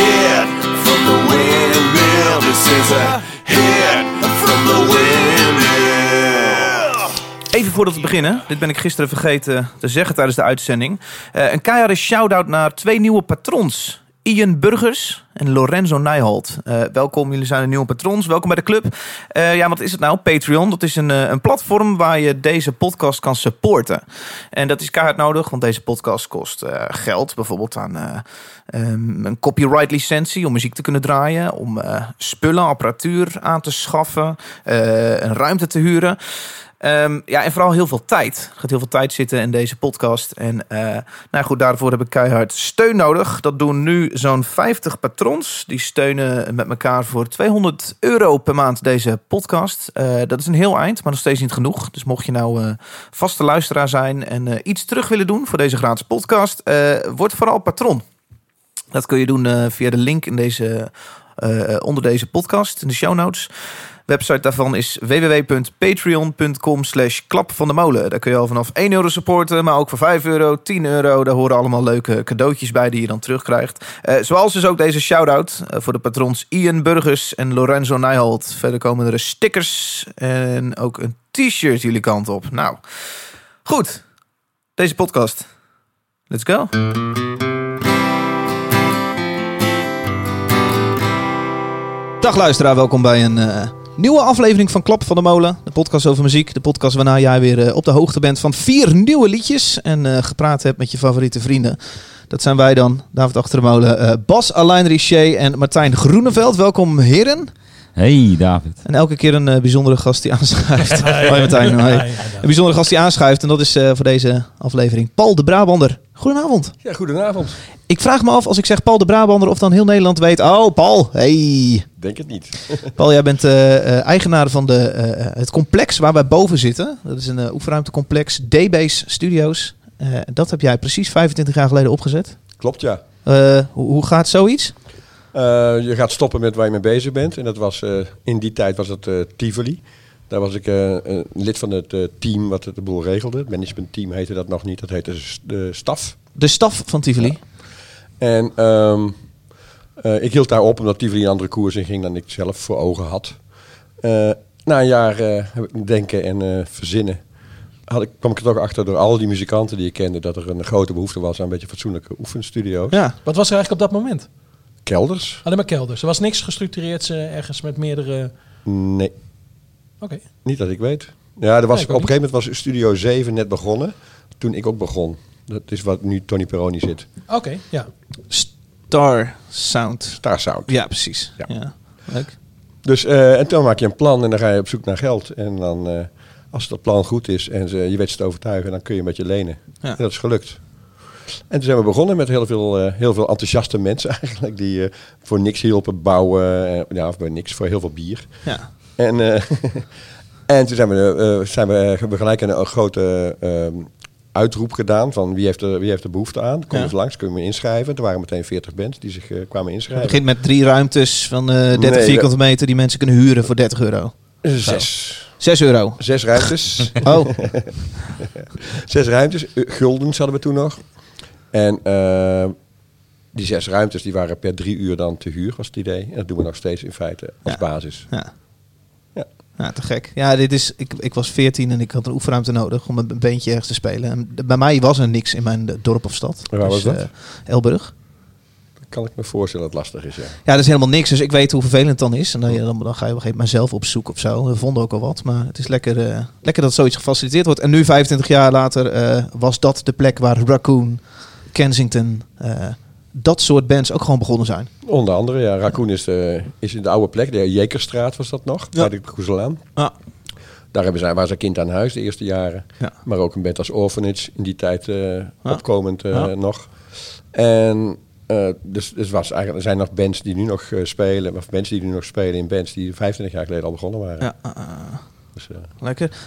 Hit from the Windmill. This is a hit from the Windmill. Even voordat we beginnen, dit ben ik gisteren vergeten te zeggen tijdens de uitzending. Eh, een keiharde shout-out naar twee nieuwe patrons. Ian Burgers en Lorenzo Nijholt. Eh, welkom, jullie zijn de nieuwe patrons. Welkom bij de club. Eh, ja, wat is het nou? Patreon. Dat is een, eh, een platform waar je deze podcast kan supporten. En dat is keihard nodig, want deze podcast kost geld. Bijvoorbeeld aan eh, ehm, een copyright licentie om muziek te kunnen draaien. Om spullen, apparatuur aan te schaffen. een ruimte te huren. Ehm, ja, en vooral heel veel tijd. Er gaat heel veel tijd zitten in deze podcast. En eh, nou goed, daarvoor heb ik keihard steun nodig. Dat doen nu zo'n 50 patrons. Die steunen met elkaar voor 200 euro per maand deze podcast. Eh, dat is een heel eind, maar nog steeds niet genoeg. Dus mocht je nou eh, vaste luisteraar zijn en iets terug willen doen voor deze gratis podcast, word vooral patron. Dat kun je doen via de link in deze, onder deze podcast, in de show notes. Website daarvan is www.patreon.com slash klap van de molen. Daar kun je al vanaf 1 euro supporten, maar ook voor 5 euro, 10 euro. Daar horen allemaal leuke cadeautjes bij die je dan terugkrijgt. Eh, zoals dus ook deze shout-out eh, voor de patrons Ian Burgers en Lorenzo Nijholt. Verder komen er stickers en ook een t-shirt jullie kant op. Nou, goed. Deze podcast. Let's go. Dag luisteraar, welkom bij een eh, nieuwe aflevering van Klap van de Molen. De podcast over muziek. De podcast waarna jij weer eh, op de hoogte bent van vier nieuwe liedjes. En eh, gepraat hebt met je favoriete vrienden. Dat zijn wij dan, David Achter de Molen, eh, Bas, Alain Richer en Martijn Groeneveld. Welkom heren. Hey David. En elke keer een eh, bijzondere gast die aanschuift. Hoi Martijn. Hoi. Een bijzondere gast die aanschuift. En dat is eh, voor deze aflevering Paul de Brabander. Goedenavond. Ja, goedenavond. Ik vraag me af als ik zeg Paul de Brabander of dan heel Nederland weet. Oh, Paul. Hey. Denk het niet. Paul, jij bent eh, eh, eigenaar van de, eh, het complex waar wij boven zitten. Dat is een uh, oefenruimtecomplex, D-Base Studios. Eh, dat heb jij precies 25 jaar geleden opgezet. Klopt, ja. Eh, hoe, hoe gaat zoiets? Eh, je gaat stoppen met waar je mee bezig bent. En dat was, eh, in die tijd was het eh, Tivoli. Daar was ik eh, een lid van het eh, team wat het de boel regelde. Het managementteam heette dat nog niet. Dat heette de staf. De staf van Tivoli. En ehm, eh, ik hield daar op omdat Tivoli een andere koers in ging dan ik zelf voor ogen had. Eh, na een jaar eh, heb ik denken en eh, verzinnen. Had ik, kwam ik er toch achter door al die muzikanten die ik kende... dat er een grote behoefte was aan een beetje fatsoenlijke oefenstudio's. Ja. Wat was er eigenlijk op dat moment? Kelders? Alleen maar kelders. Er was niks gestructureerd eh, ergens met meerdere... Nee. Oké. Niet dat ik weet. Ja, er was, Nee, ik op een gegeven moment was Studio 7 net begonnen. Toen ik ook begon. Dat is wat nu Tony Peroni zit. Oké, ja. Star Sound. Star Sound. Ja, precies. Ja. Ja. Leuk. Dus, eh, en toen maak je een plan en dan ga je op zoek naar geld. En dan, eh, als dat plan goed is en ze, je weet ze te overtuigen, dan kun je een beetje lenen. Ja. En dat is gelukt. En toen zijn we begonnen met heel veel, eh, heel veel enthousiaste mensen eigenlijk. Die eh, voor niks hielpen bouwen. eh, ja, of bij niks, voor heel veel bier. Ja. En, en toen zijn we, zijn we, hebben we gelijk een, een grote uitroep gedaan van wie heeft er, wie heeft er behoefte aan. Kom Ja. eens langs, kun je me inschrijven. Er waren meteen 40 bands die zich kwamen Het inschrijven. begint met drie ruimtes van eh 30 Nee, vierkante meter die mensen kunnen huren voor 30 euro. Zes. 6 euro. Zes ruimtes. Oh, zes ruimtes. Guldens hadden we toen nog. En eh, die zes ruimtes die waren per drie uur dan te huur, was het idee. En dat doen we nog steeds in feite als Ja. basis. ja. Ja. Ja, te gek. Ja, dit is, ik, ik was 14 en ik had een oefenruimte nodig om een beentje ergens te spelen. En bij mij was er niks in mijn dorp of stad. Waar was dat? Elburg. Kan ik me voorstellen dat het lastig is, ja. Ja, dat is helemaal niks. Dus ik weet hoe vervelend het dan is. En dan, dan, dan ga je op een gegeven moment zelf op zoek of zo. We vonden ook al wat. Maar het is lekker, eh, lekker dat zoiets gefaciliteerd wordt. En nu, 25 jaar later, eh, was dat de plek waar Raccoon, Kensington, eh, dat soort bands ook gewoon begonnen zijn. Onder andere, ja. Raccoon is, de, is in de oude plek. De Jekerstraat was dat nog, Ja. bij de Koezelaan. Ja. Daar hebben zij, waren ze kind aan huis de eerste jaren. Ja. Maar ook een band als Orphanage in die tijd eh, opkomend eh, Ja. nog. En eh, dus dus was eigenlijk, er zijn nog bands die nu nog eh, spelen, of bands die nu nog spelen in bands die 25 jaar geleden al begonnen waren. Ja, ah, ah. Dus, eh.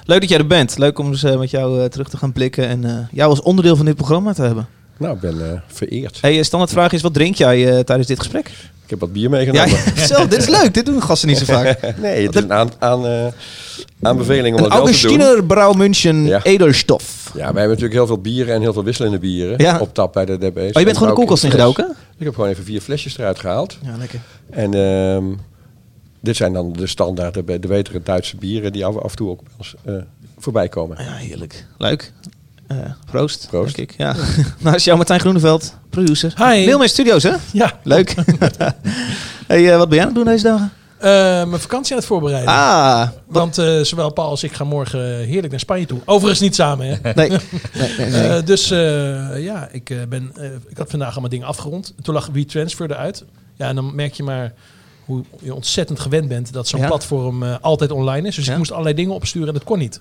Leuk dat jij er bent. Leuk om eens eh, met jou eh, terug te gaan blikken en eh, jou als onderdeel van dit programma te hebben. Nou, ik ben eh, vereerd. Hey, eh, standaardvraag is, wat drink jij eh, tijdens dit gesprek? Ik heb wat bier Ja, meegenomen. zo, dit is leuk. Dit doen gasten niet zo vaak. Nee, het is een aan, aan, aanbeveling om Een dat wel te doen. Augustiner Brouwmünchen Ja. Edelstof. Ja, wij hebben natuurlijk heel veel bieren en heel veel wisselende bieren Ja. op tap bij de DB's. Oh, je bent gewoon de koelkast ingedoken? Ik heb gewoon even vier flesjes eruit gehaald. Ja, lekker. En ehm, dit zijn dan de standaard, de, de betere Duitse bieren die af, en toe ook bij ons voorbij komen. Ja, heerlijk. Leuk. Eh, proost, Proost. denk ik. Ja. nou, is jou Martijn Groeneveld, producer. Hi. Mailman Studios, hè? Ja, Leuk. hey, eh, wat ben jij aan het doen deze dagen? eh, mijn vakantie aan het voorbereiden. Ah, Want eh, zowel Paul als ik gaan morgen heerlijk naar Spanje toe. Overigens niet samen, hè? nee. nee, nee, nee. Eh, dus eh, ja, ik, ben, eh, ik had vandaag allemaal dingen afgerond. Toen lag WeTransfer eruit. Ja, en dan merk je maar hoe je ontzettend gewend bent dat zo'n Ja. platform eh, altijd online is. Dus Ja. ik moest allerlei dingen opsturen en dat kon niet.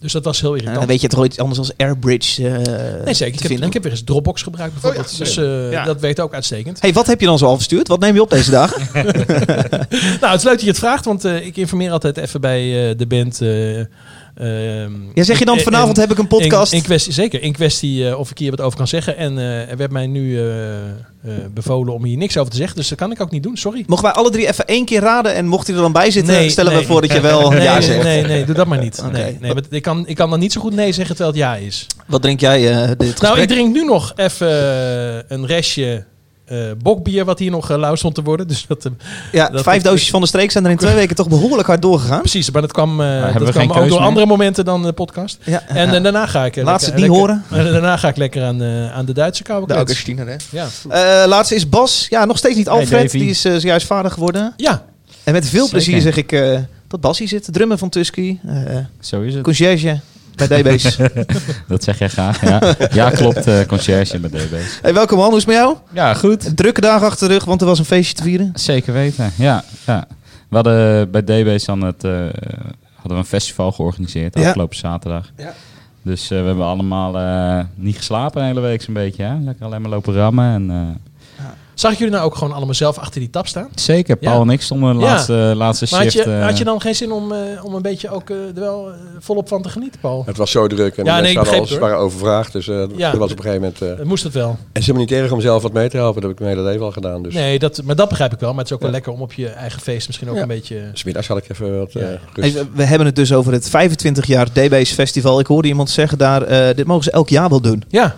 Dus dat was heel En irritant. dan weet je toch ooit anders als Airbridge eh nee, zeker. te Ik heb, vinden? ik heb weer eens Dropbox gebruikt bijvoorbeeld. Oh ja, dus eh, Ja. dat werkt ook uitstekend. Hey, wat heb je dan zo al verstuurd? Wat neem je op deze dagen? Nou, het is leuk dat je het vraagt, want eh, ik informeer altijd even bij eh, de band. Eh, ehm, Ja, zeg je dan in- vanavond heb ik een podcast? In, in kwestie, zeker, in kwestie eh, of ik hier wat over kan zeggen. En eh, er werd mij nu eh, bevolen om hier niks over te zeggen. Dus dat kan ik ook niet doen, sorry. Mogen wij alle drie even één keer raden en mocht hij er dan bij zitten, Nee, stellen we voor dat je wel nee, ja nee, zegt. nee, nee, doe dat maar niet. Nee, nee, ik, kan, ik kan dan niet zo goed nee zeggen terwijl het ja is. Wat drink jij dit Nou, gesprek? ik drink nu nog even een restje eh, bokbier wat hier nog uh, lauw stond te worden. Dus dat, eh, Ja, dat- vijf doosjes van de streek zijn er in twee weken toch behoorlijk hard doorgegaan. precies, maar dat kwam, eh, dat ook door meer? andere momenten dan de podcast. Ja, En daarna ga ik... Laat ze lekker- het niet horen. En daarna ga ik lekker aan, eh, aan de Duitse koude de. Augustiner, hè? Ja. Eh, laatste is Bas. Ja, nog steeds niet Alfred. Die is zojuist vader geworden. ja, En met veel Zeker. plezier zeg ik eh, dat Bas hier zit. Drummer van Tusky. eh Zo is het. conciërge bij DB's. Dat zeg jij graag. Ja, ja klopt. eh conciërge bij DB's. hey, welkom man, hoe is het met jou? Ja, goed. Een drukke dag achter de rug, want er was een feestje te vieren. Zeker weten. Ja, ja. We hadden bij DB's dan het, eh, hadden we een festival georganiseerd Ja. afgelopen zaterdag. Ja. Dus eh, we hebben allemaal eh, niet geslapen de hele week zo'n beetje. Hè? Lekker alleen maar lopen rammen. En, eh, zag ik jullie nou ook gewoon allemaal zelf achter die tap staan? zeker, Paul Ja. en ik stonden de Ja. laatste, laatste Maar had shift. je, eh, had je dan geen zin om, eh, om een beetje ook eh, er wel eh, volop van te genieten, Paul? Het was zo druk en Ja, de nee, mensen alles, het, waren overvraagd. Dus eh Ja. dat was op een gegeven moment... eh, Eh, moest het wel? en het is helemaal niet erg om zelf wat mee te helpen. Dat heb ik mijn hele leven al gedaan. Dus Nee, dat, maar dat begrijp ik wel. Maar het is ook wel lekker om op je eigen feest misschien ook Ja. een beetje... smiddags had ik even wat eh, rust. Hey, we, we hebben het dus over het 25 jaar DB's festival. Ik hoorde iemand zeggen daar, eh, dit mogen ze elk jaar wel doen. Ja,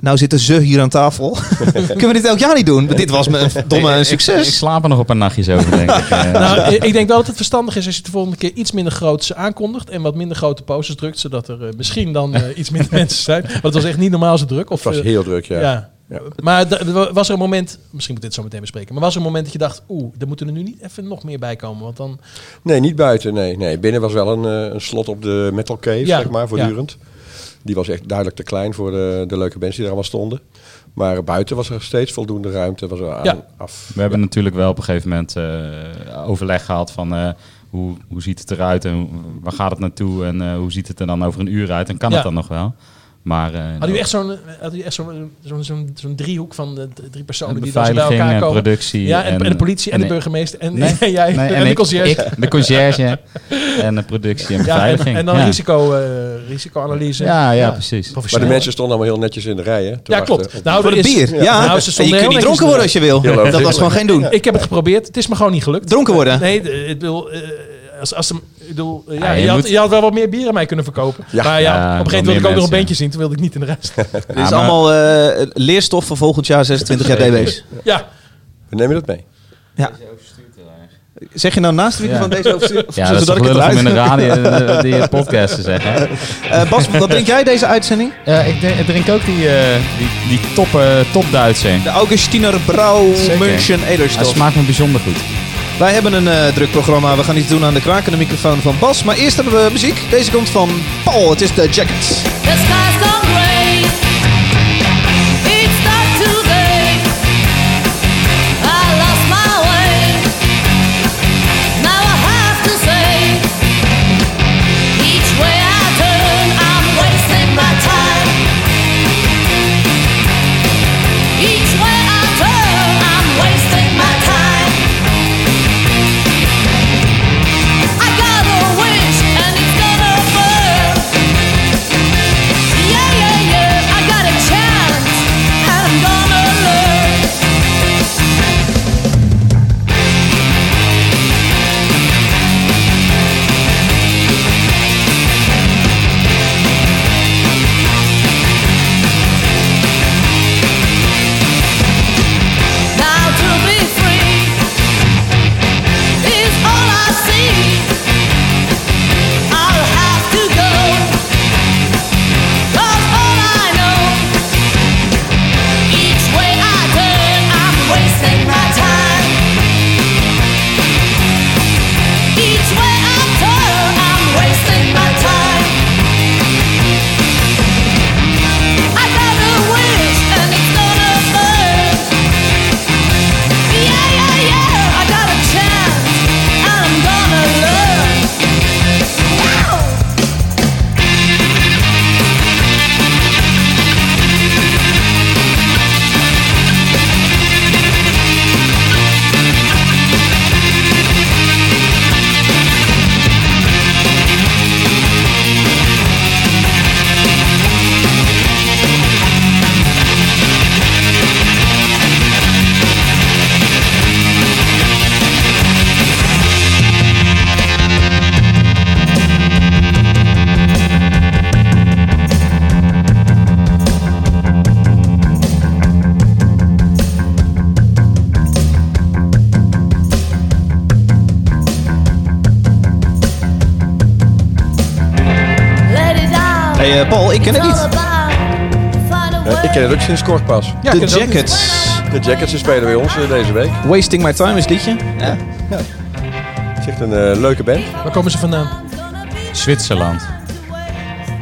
Nou zitten ze hier aan tafel. Kunnen we dit elk jaar niet doen? Dit was me een domme een Ik succes. slaap er nog op een nachtjes over, denk ik. Eh, nou, ik ik denk wel dat het verstandig is als je de volgende keer iets minder groots aankondigt en wat minder grote posters drukt, zodat er eh, misschien dan eh, iets minder mensen zijn. Want het was echt niet normaal zo druk. Of, het was heel druk, ja. ja. Ja. Maar was er een moment, misschien moet dit zo meteen bespreken, maar was er een moment dat je dacht, oeh, er moeten er nu niet even nog meer bij komen, want dan... Nee, niet buiten. Nee, nee. Binnen was wel een, een slot op de Metal Cave, Ja, zeg maar, voortdurend. Die was echt duidelijk te klein voor de, de leuke bands die er allemaal stonden. Maar buiten was er steeds voldoende ruimte. Was er aan, Ja. af. We hebben natuurlijk wel op een gegeven moment eh, overleg gehad van eh, hoe, hoe ziet het eruit en waar gaat het naartoe en eh, hoe ziet het er dan over een uur uit en kan Ja. het dan nog wel. Maar eh, Had u echt zo'n eh, had u echt zo'n zo'n zo'n zo'n driehoek van de drie personen die dan bij beveiliging elkaar en komen? productie. Ja, en, en de politie en, de burgemeester en, Nee, en jij nee, en, de ik, conciërge. ik, de conciërge en de productie en Ja, en, beveiliging. en dan ja. risico, eh, risicoanalyse. Ja, ja, precies. Maar de mensen stonden allemaal heel netjes in de rij, hè, te Ja, klopt. op- Nou, Voor het is- bier. Ja, Nou, ze je kunt niet dronken worden als je wil. Dat was gewoon geen doen. Ik heb het geprobeerd. Het is me gewoon niet gelukt. Dronken worden. Nee, ik bedoel, eh, als, als ik bedoel, eh, ja, Ja, je je, had, moet- je had wel wat meer bier aan mij kunnen verkopen. Ja. maar ja, Ja, op een gegeven moment wilde ik ook nog een bandje zien. Toen wilde ik niet in de rest. Dit is maar- allemaal eh, leerstof voor volgend jaar 26 jaar DB's. ja, We nemen dat mee. Ja. Zeg je nou naast wie Ja. van deze overstuur? Ja, dat is toch ik het om in de radio die podcast te zeggen. Eh, Bas, wat drink jij deze uitzending? Ja, ik, drink ook die, eh, die, die top, eh, top Duitse. De Augustiner Brouw. München Hij Ederstof. smaakt me bijzonder goed. Wij hebben een eh, druk programma. We gaan iets doen aan de krakende microfoon van Bas. Maar eerst hebben we muziek. Deze komt van Paul. Het is de Jackets. The ken het ook sinds kort pas. Ja, De het. Jackets. De Jackets die spelen bij ons eh, deze week. Wasting My Time is het liedje. Ja. Het is echt een eh, leuke band. Waar komen ze vandaan? Zwitserland.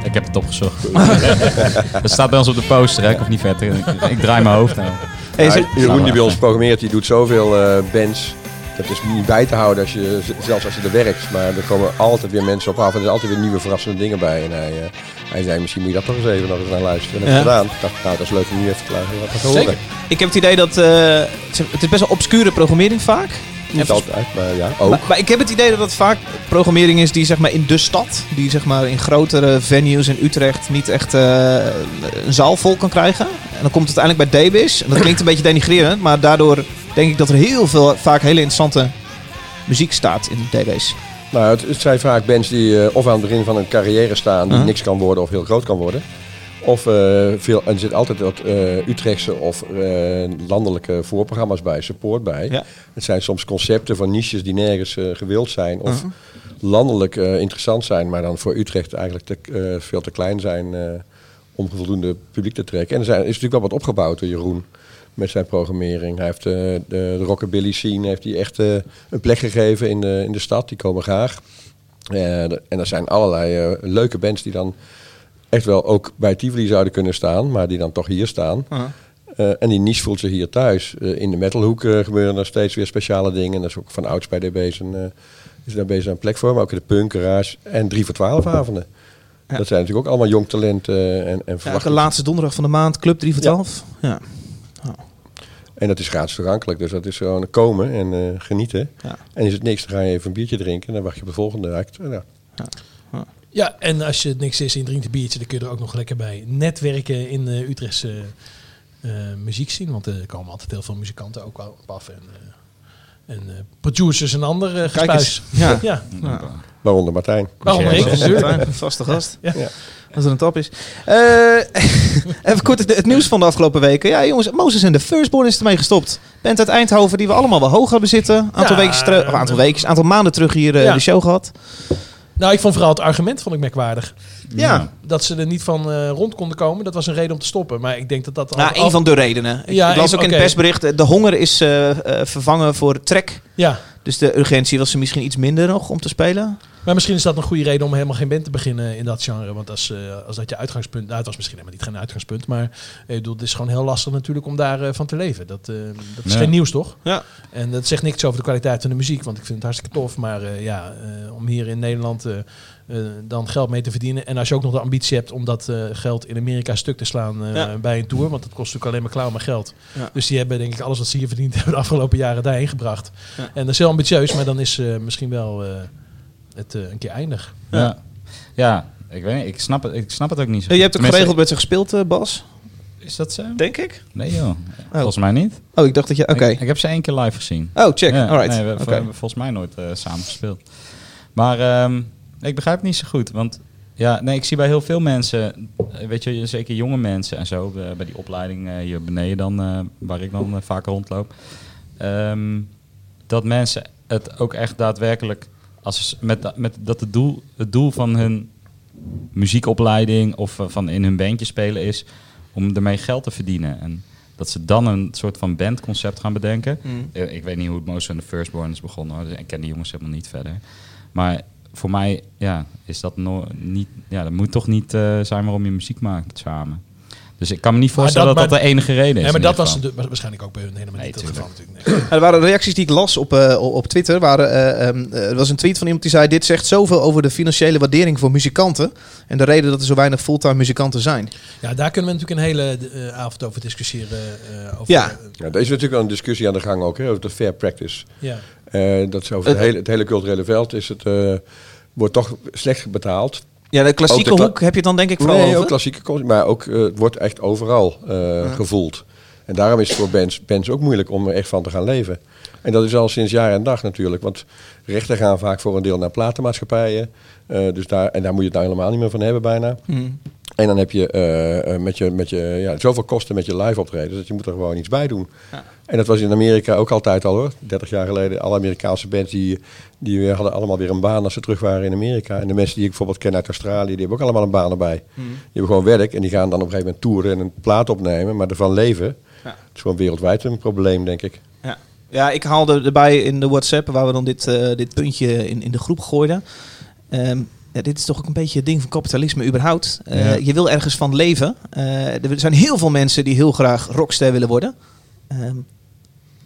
Ik heb het opgezocht. dat staat bij ons op de poster, hè? ik hoef niet verder. Ik, ik draai mijn hoofd nou. Hey, Ja, Jeroen die bij ons programmeert, die doet zoveel eh, bands. Dat is niet bij te houden als je, zelfs als je er werkt. Maar er komen altijd weer mensen op af en er zijn altijd weer nieuwe verrassende dingen bij. En hij, eh, hij zei, misschien moet je dat toch eens even nog eens naar luisteren. En dat Ja. gedaan. Ik dacht, nou dat is leuk om nu even te luisteren wat te horen. Zeker. ik heb het idee dat... eh, het is best wel obscure programmering vaak. Niet altijd, maar ja, ook. Maar, maar ik heb het idee dat het vaak programmering is die zeg maar in de stad, die zeg maar in grotere venues in Utrecht niet echt eh, een zaal vol kan krijgen. En dan komt het uiteindelijk bij Davis. En dat klinkt een beetje denigrerend, maar daardoor denk ik dat er heel veel, vaak hele interessante muziek staat in Davis. Nou, het, het zijn vaak bands die eh, of aan het begin van een carrière staan, die Uh-huh. niks kan worden of heel groot kan worden. Of eh, veel, en er zit altijd wat eh, Utrechtse of landelijke voorprogramma's bij, support bij. Ja. Het zijn soms concepten van niches die nergens gewild zijn of Uh-huh. landelijk interessant zijn, maar dan voor Utrecht eigenlijk te, veel te klein zijn om voldoende publiek te trekken. En er zijn, is natuurlijk wel wat opgebouwd door Jeroen met zijn programmering. Hij heeft eh, de, de rockabilly scene heeft hij echt eh, een plek gegeven in de, in de stad. Die komen graag. Eh, en er zijn allerlei leuke bands die dan echt wel ook bij Tivoli zouden kunnen staan, maar die dan toch hier staan. En die niche voelt zich hier thuis. In de metalhoek gebeuren er steeds weer speciale dingen. Dat is ook van ouds bij DB's een, eh, is daar bezig een plek voor. Maar ook in de punk, garage en 3 voor 12 avonden. Ja. Dat zijn natuurlijk ook allemaal jong talent en, en Ja, de laatste donderdag van de maand, Club 3 voor Ja. 12. Ja. En dat is gratis toegankelijk. Dus dat is gewoon komen en eh, genieten. Ja. En is het niks, dan ga je even een biertje drinken. En dan wacht je op de volgende act. En ja. Ja, en als je het niks is en je drinkt een biertje, dan kun je er ook nog lekker bij netwerken in de Utrechtse eh muziek zien. Want er komen altijd heel veel muzikanten ook wel op af. En, eh, en eh, producers en andere uh, Kijk eens. Ja. Ja. ja. Waaronder Martijn. Waarom Ja, ik? ja. natuurlijk. Vaste gast. Ja. Als er een top is. Eh, even kort het, het nieuws van de afgelopen weken. Ja, jongens, Moses en de Firstborn is ermee gestopt. Band uit Eindhoven die we allemaal wel hoog hebben zitten. Aantal Ja, weken terug, of aantal weken, aantal maanden terug hier Ja. de show gehad. Nou, ik vond vooral het argument vond ik merkwaardig. Ja, Dat ze er niet van eh, rond konden komen, dat was een reden om te stoppen. Maar ik denk dat dat... nou, al- een van de redenen. Ik, Ja, ik las ook in het persbericht, de honger is vervangen voor trek. Ja, Dus de urgentie was er misschien iets minder nog om te spelen. Maar misschien is dat een goede reden om helemaal geen band te beginnen in dat genre. Want als, eh, als dat je uitgangspunt... Nou, het was misschien helemaal niet geen uitgangspunt. Maar eh, ik bedoel, het is gewoon heel lastig natuurlijk om daar eh, van te leven. Dat, eh, dat is Ja. geen nieuws, toch? Ja. En dat zegt niks over de kwaliteit van de muziek. Want ik vind het hartstikke tof. Maar eh, ja, eh, om hier in Nederland dan geld mee te verdienen. En als je ook nog de ambitie hebt om dat eh, geld in Amerika stuk te slaan eh, Ja. bij een tour. Want dat kost natuurlijk alleen maar klauw maar geld. Ja. Dus die hebben denk ik alles wat ze hier verdiend hebben de afgelopen jaren daarheen gebracht. Ja. En dat is heel ambitieus. Maar dan is eh, misschien wel eh, het eh, een keer eindig. Ja. ja, ik weet niet. Ik snap het, ik snap het ook niet zo je hebt ook Tenminste, geregeld met ze gespeeld, eh, Bas? Is dat zo? Denk ik. Nee joh, volgens mij niet. Oh, ik dacht dat je... Oké. Ik, ik heb ze één keer live gezien. Oh, check. Ja, Alright. Nee, we, hebben volgens mij nooit eh, samen gespeeld. Maar ehm, ik begrijp het niet zo goed. Want ja, nee, ik zie bij heel veel mensen, weet je, zeker jonge mensen en zo, bij die opleiding eh, hier beneden dan, eh, waar ik dan vaak rondloop, ehm, dat mensen het ook echt daadwerkelijk, als, met, met dat het doel, het doel van hun muziekopleiding of eh, van in hun bandje spelen is om ermee geld te verdienen. En dat ze dan een soort van bandconcept gaan bedenken. Mm. Eh, Ik weet niet hoe het Most en de Firstborn is begonnen. Hoor. Dus Ik ken die jongens helemaal niet verder. Maar voor mij ja, is dat no niet. Ja, dat moet toch niet eh, zijn waarom je muziek maakt samen. Dus ik kan me niet voorstellen dat dat- dat, de enige reden is. Ja, maar dat was de- waarschijnlijk ook bij hun helemaal Nee, niet het geval natuurlijk. Nee. Er waren reacties die ik las op, eh, op Twitter. Waren, eh, ehm, eh, er was een tweet van iemand die zei... Dit zegt zoveel over de financiële waardering voor muzikanten. En de reden dat er zo weinig fulltime muzikanten zijn. Ja, daar kunnen we natuurlijk een hele avond over discussiëren. eh, over, Ja. Ja, er is natuurlijk wel een discussie aan de gang ook hè, over de fair practice. ja. Dat is over het, Het- hele, het hele culturele veld is het, eh, wordt toch slecht betaald. Ja, de klassieke de kla- hoek heb je dan denk ik vooral Nee, over. ook klassieke maar ook eh, het wordt echt overal eh, gevoeld. En daarom is het voor bands, bands ook moeilijk om er echt van te gaan leven. En dat is al sinds jaar en dag natuurlijk. Want rechten gaan vaak voor een deel naar platenmaatschappijen. Eh, dus daar, en daar moet je het nou helemaal niet meer van hebben bijna. Hmm. En dan heb je, eh, eh, met je, met je ja, zoveel kosten met je live optreden, dat je moet er gewoon iets bij doen. En dat was in Amerika ook altijd al hoor. 30 jaar geleden, alle Amerikaanse bands die, die hadden allemaal weer een baan als ze terug waren in Amerika. En de mensen die ik bijvoorbeeld ken uit Australië, die hebben ook allemaal een baan erbij. Die hebben gewoon werk en die gaan dan op een gegeven moment toeren en een plaat opnemen, maar ervan leven. Ja. Het is gewoon wereldwijd een probleem, denk ik. Ja. ja, ik haalde erbij in de WhatsApp, waar we dan dit, eh, dit puntje in, in de groep gooiden. Ehm, ja, dit is toch ook een beetje het ding van kapitalisme überhaupt. Eh, Ja. Je wil ergens van leven. Eh, er zijn heel veel mensen die heel graag rockster willen worden. Ehm,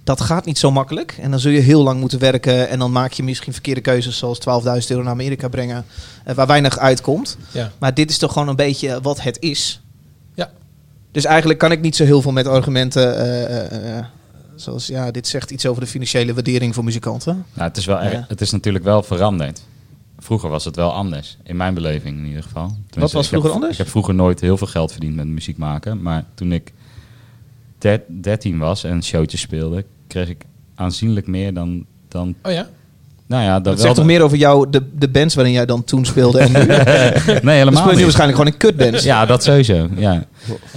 dat gaat niet zo makkelijk. En dan zul je heel lang moeten werken. En dan maak je misschien verkeerde keuzes zoals 12.000 euro naar Amerika brengen. eh, waar weinig uitkomt. Ja. Maar dit is toch gewoon een beetje wat het is. Ja. Dus eigenlijk kan ik niet zo heel veel met argumenten. eh, eh, eh, zoals ja, dit zegt iets over de financiële waardering voor muzikanten. Nou, het, is wel erg- Ja. het is natuurlijk wel veranderd. Vroeger was het wel anders. In mijn beleving in ieder geval. Tenminste, was ik heb- vroeger anders? Ik heb vroeger nooit heel veel geld verdiend met muziek maken. Maar toen ik der- 13 was en showtjes speelde, kreeg ik aanzienlijk meer dan... dan Oh ja? Nou ja, dat Dat wel zegt toch meer over jou, de, de bands waarin jij dan toen speelde en nu? Nee, speel helemaal je nu niet. waarschijnlijk gewoon in kutbands. Ja, dat sowieso. Ja.